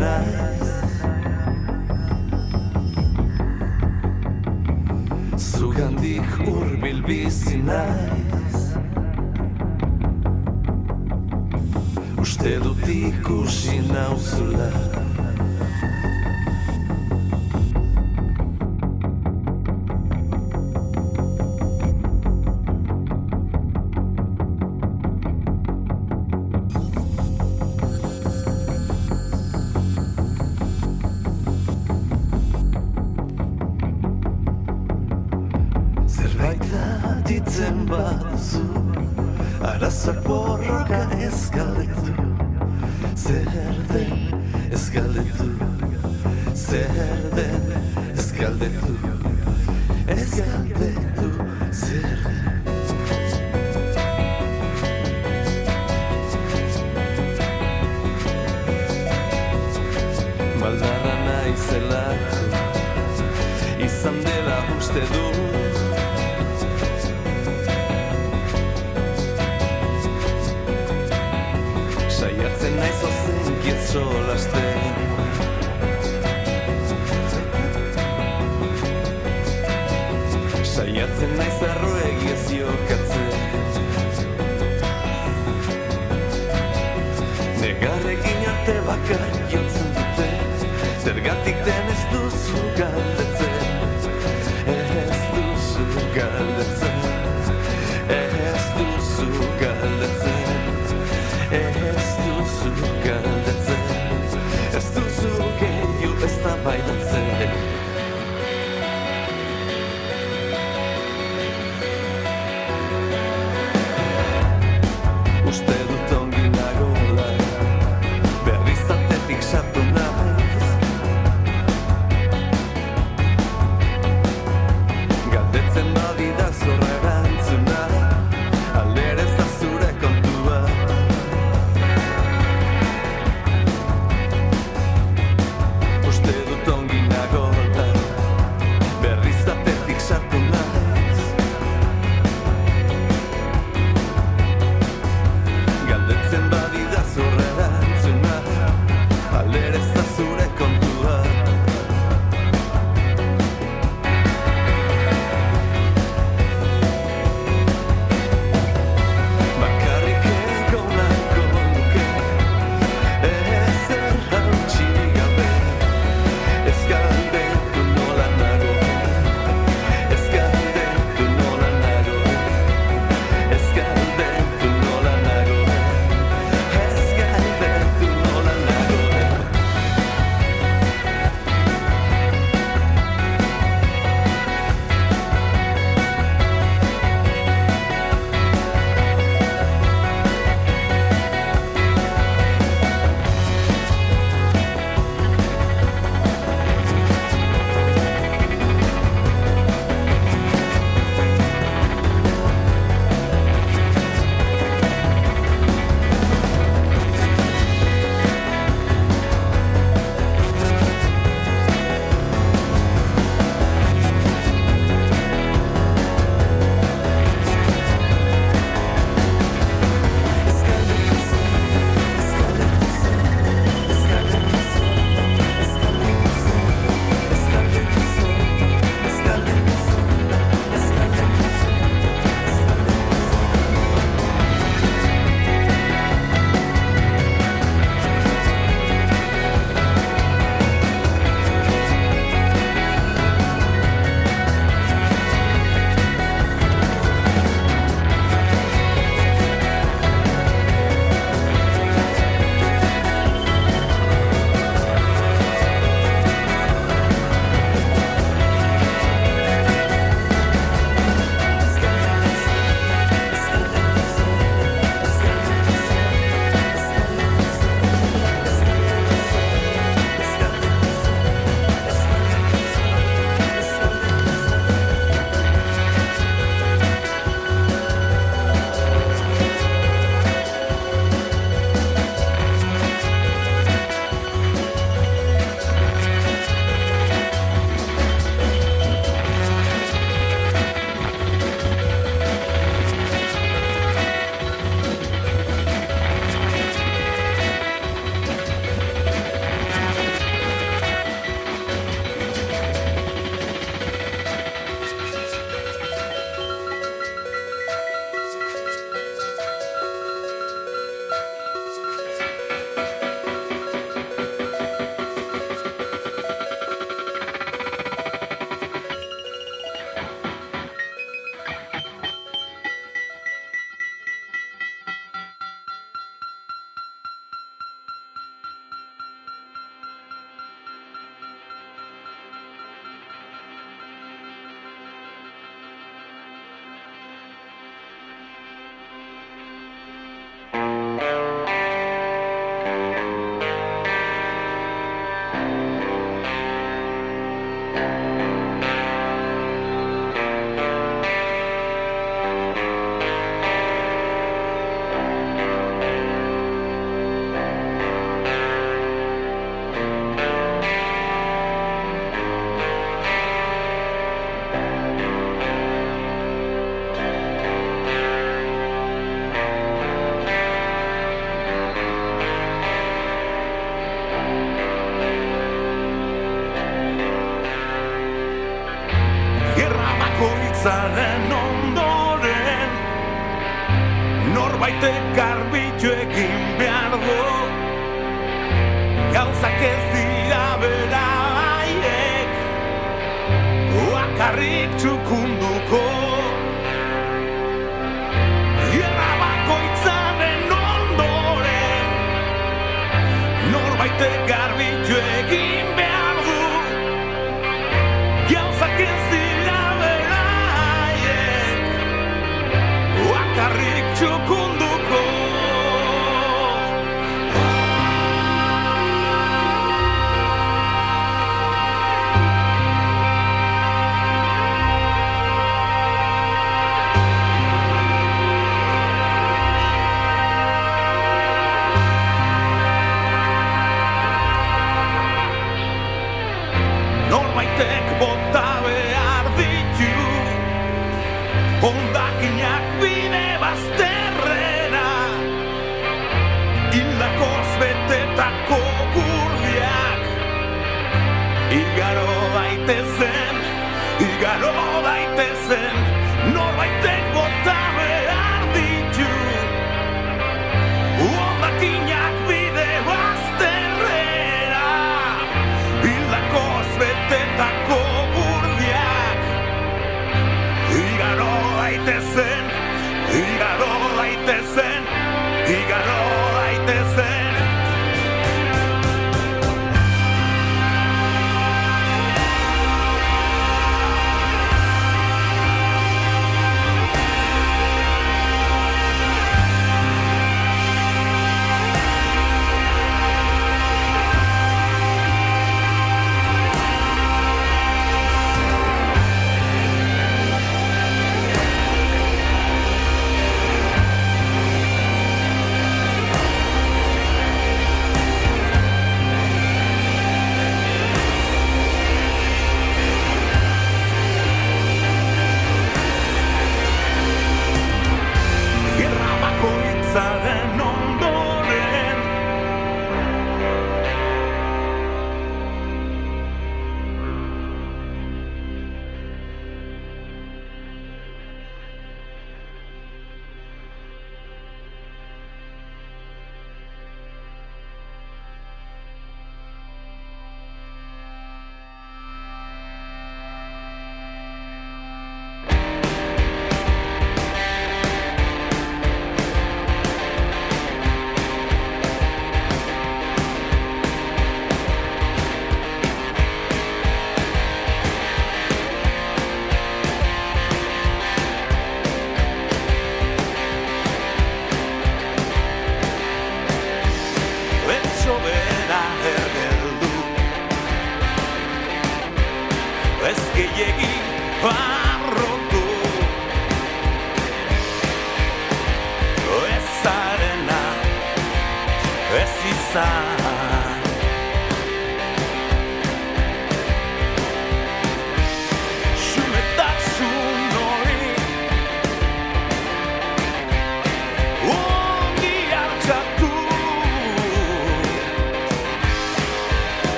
night uste du Saiatzen naiz ozen gitzo lastein Saiatzen naiz arro egizio katze Negarrekin arte bakar jotzen dute. Zergatik den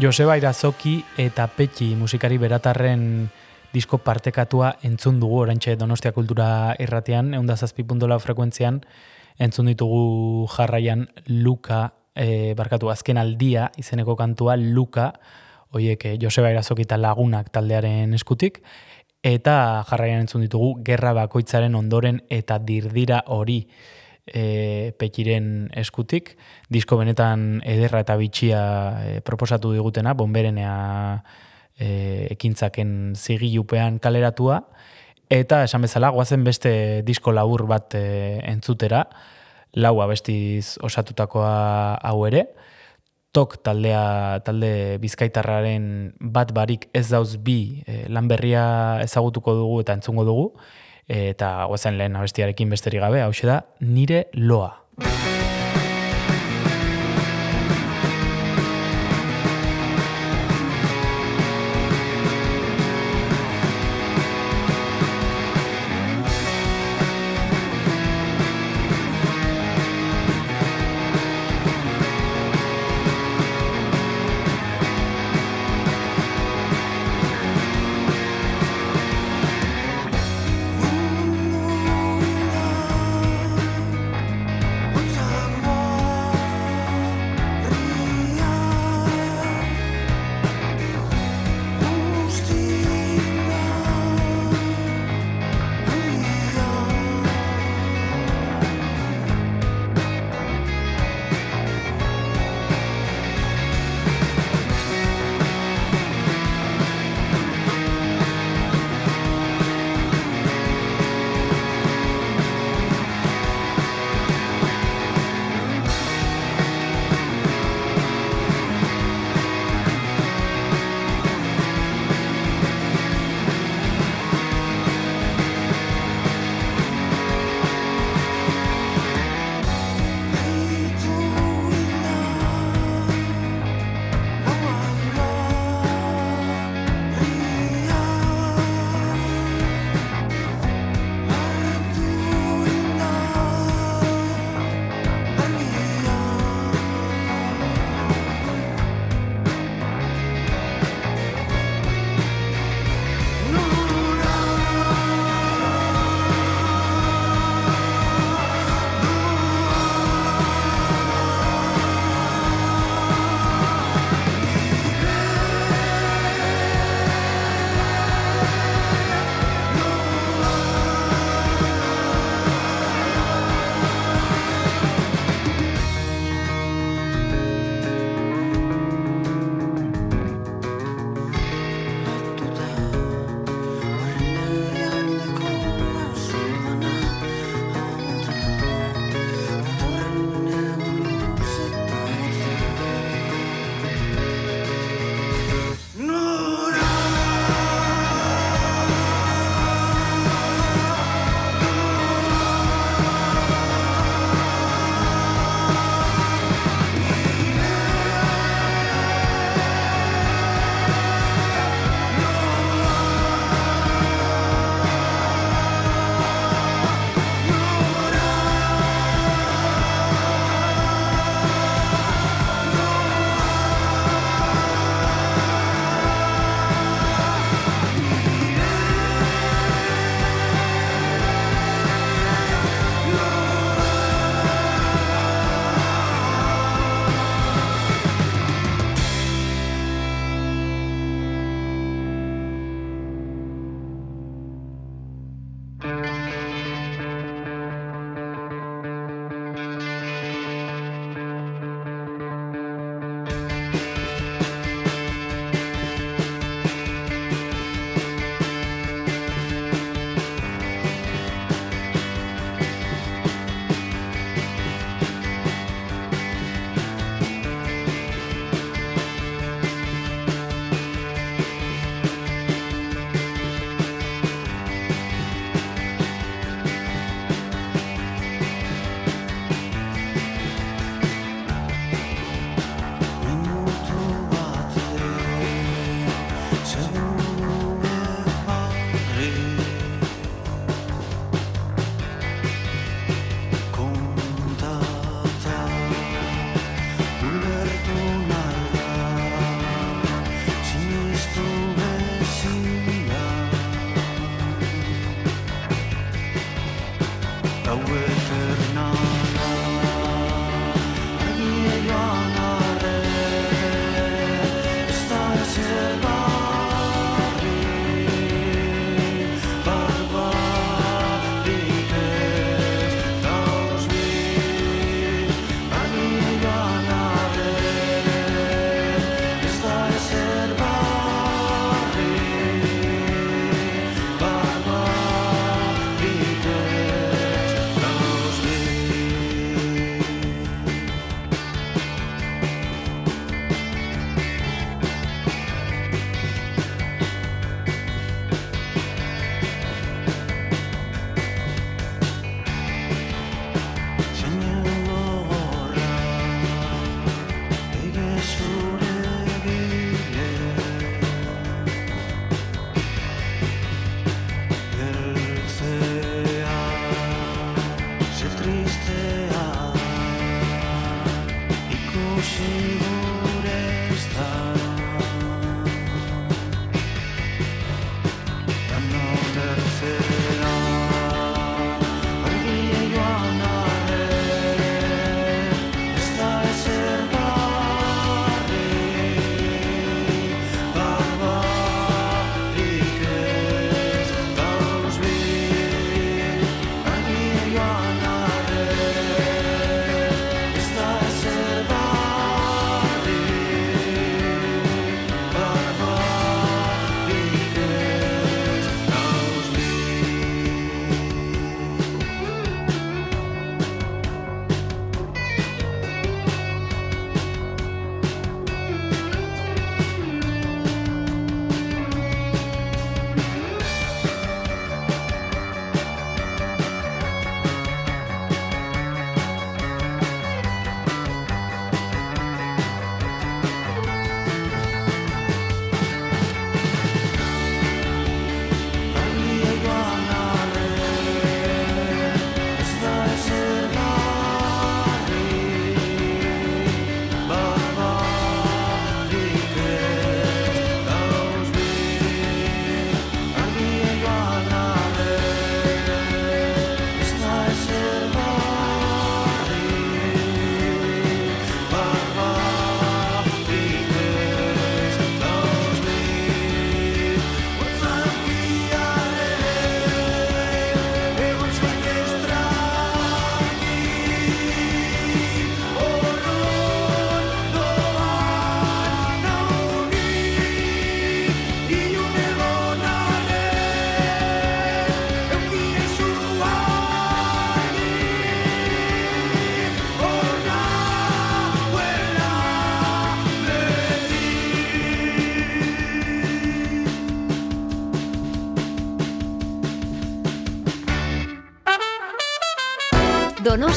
Joseba Irazoki eta Petxi musikari beratarren disko partekatua entzun dugu orantxe Donostia Kultura irratean, eunda zazpi puntola frekuentzian, entzun ditugu jarraian Luka, e, barkatu azken aldia, izeneko kantua Luka, oiek eh, Joseba Irazoki eta lagunak taldearen eskutik, eta jarraian entzun ditugu Gerra Bakoitzaren ondoren eta dirdira hori, e, Petxiren eskutik. Disko benetan ederra eta bitxia e, proposatu digutena, bomberenea e, ekintzaken zigilupean kaleratua. Eta esan bezala, guazen beste disko labur bat e, entzutera, lau abestiz osatutakoa hau ere. Tok taldea, talde bizkaitarraren bat barik ez dauz bi e, lan berria ezagutuko dugu eta entzungo dugu eta guazen lehen abestiarekin besterik gabe, hau da, nire loa.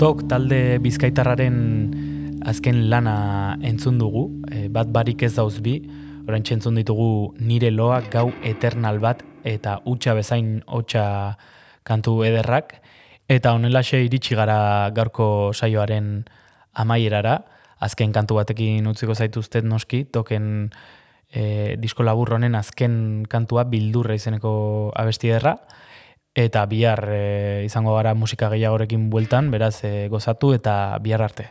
Tok talde bizkaitarraren azken lana entzun dugu, e, bat barik ez dauz bi, orain txentzun ditugu nire loa gau eternal bat eta utxa bezain hotxa kantu ederrak, eta honelaxe iritsi gara gaurko saioaren amaierara, azken kantu batekin utziko zaituztet noski, token e, disko laburronen azken kantua bildurra izeneko abesti ederra, eta bihar e, izango gara musika gehiagorekin bueltan, beraz e, gozatu eta bihar arte.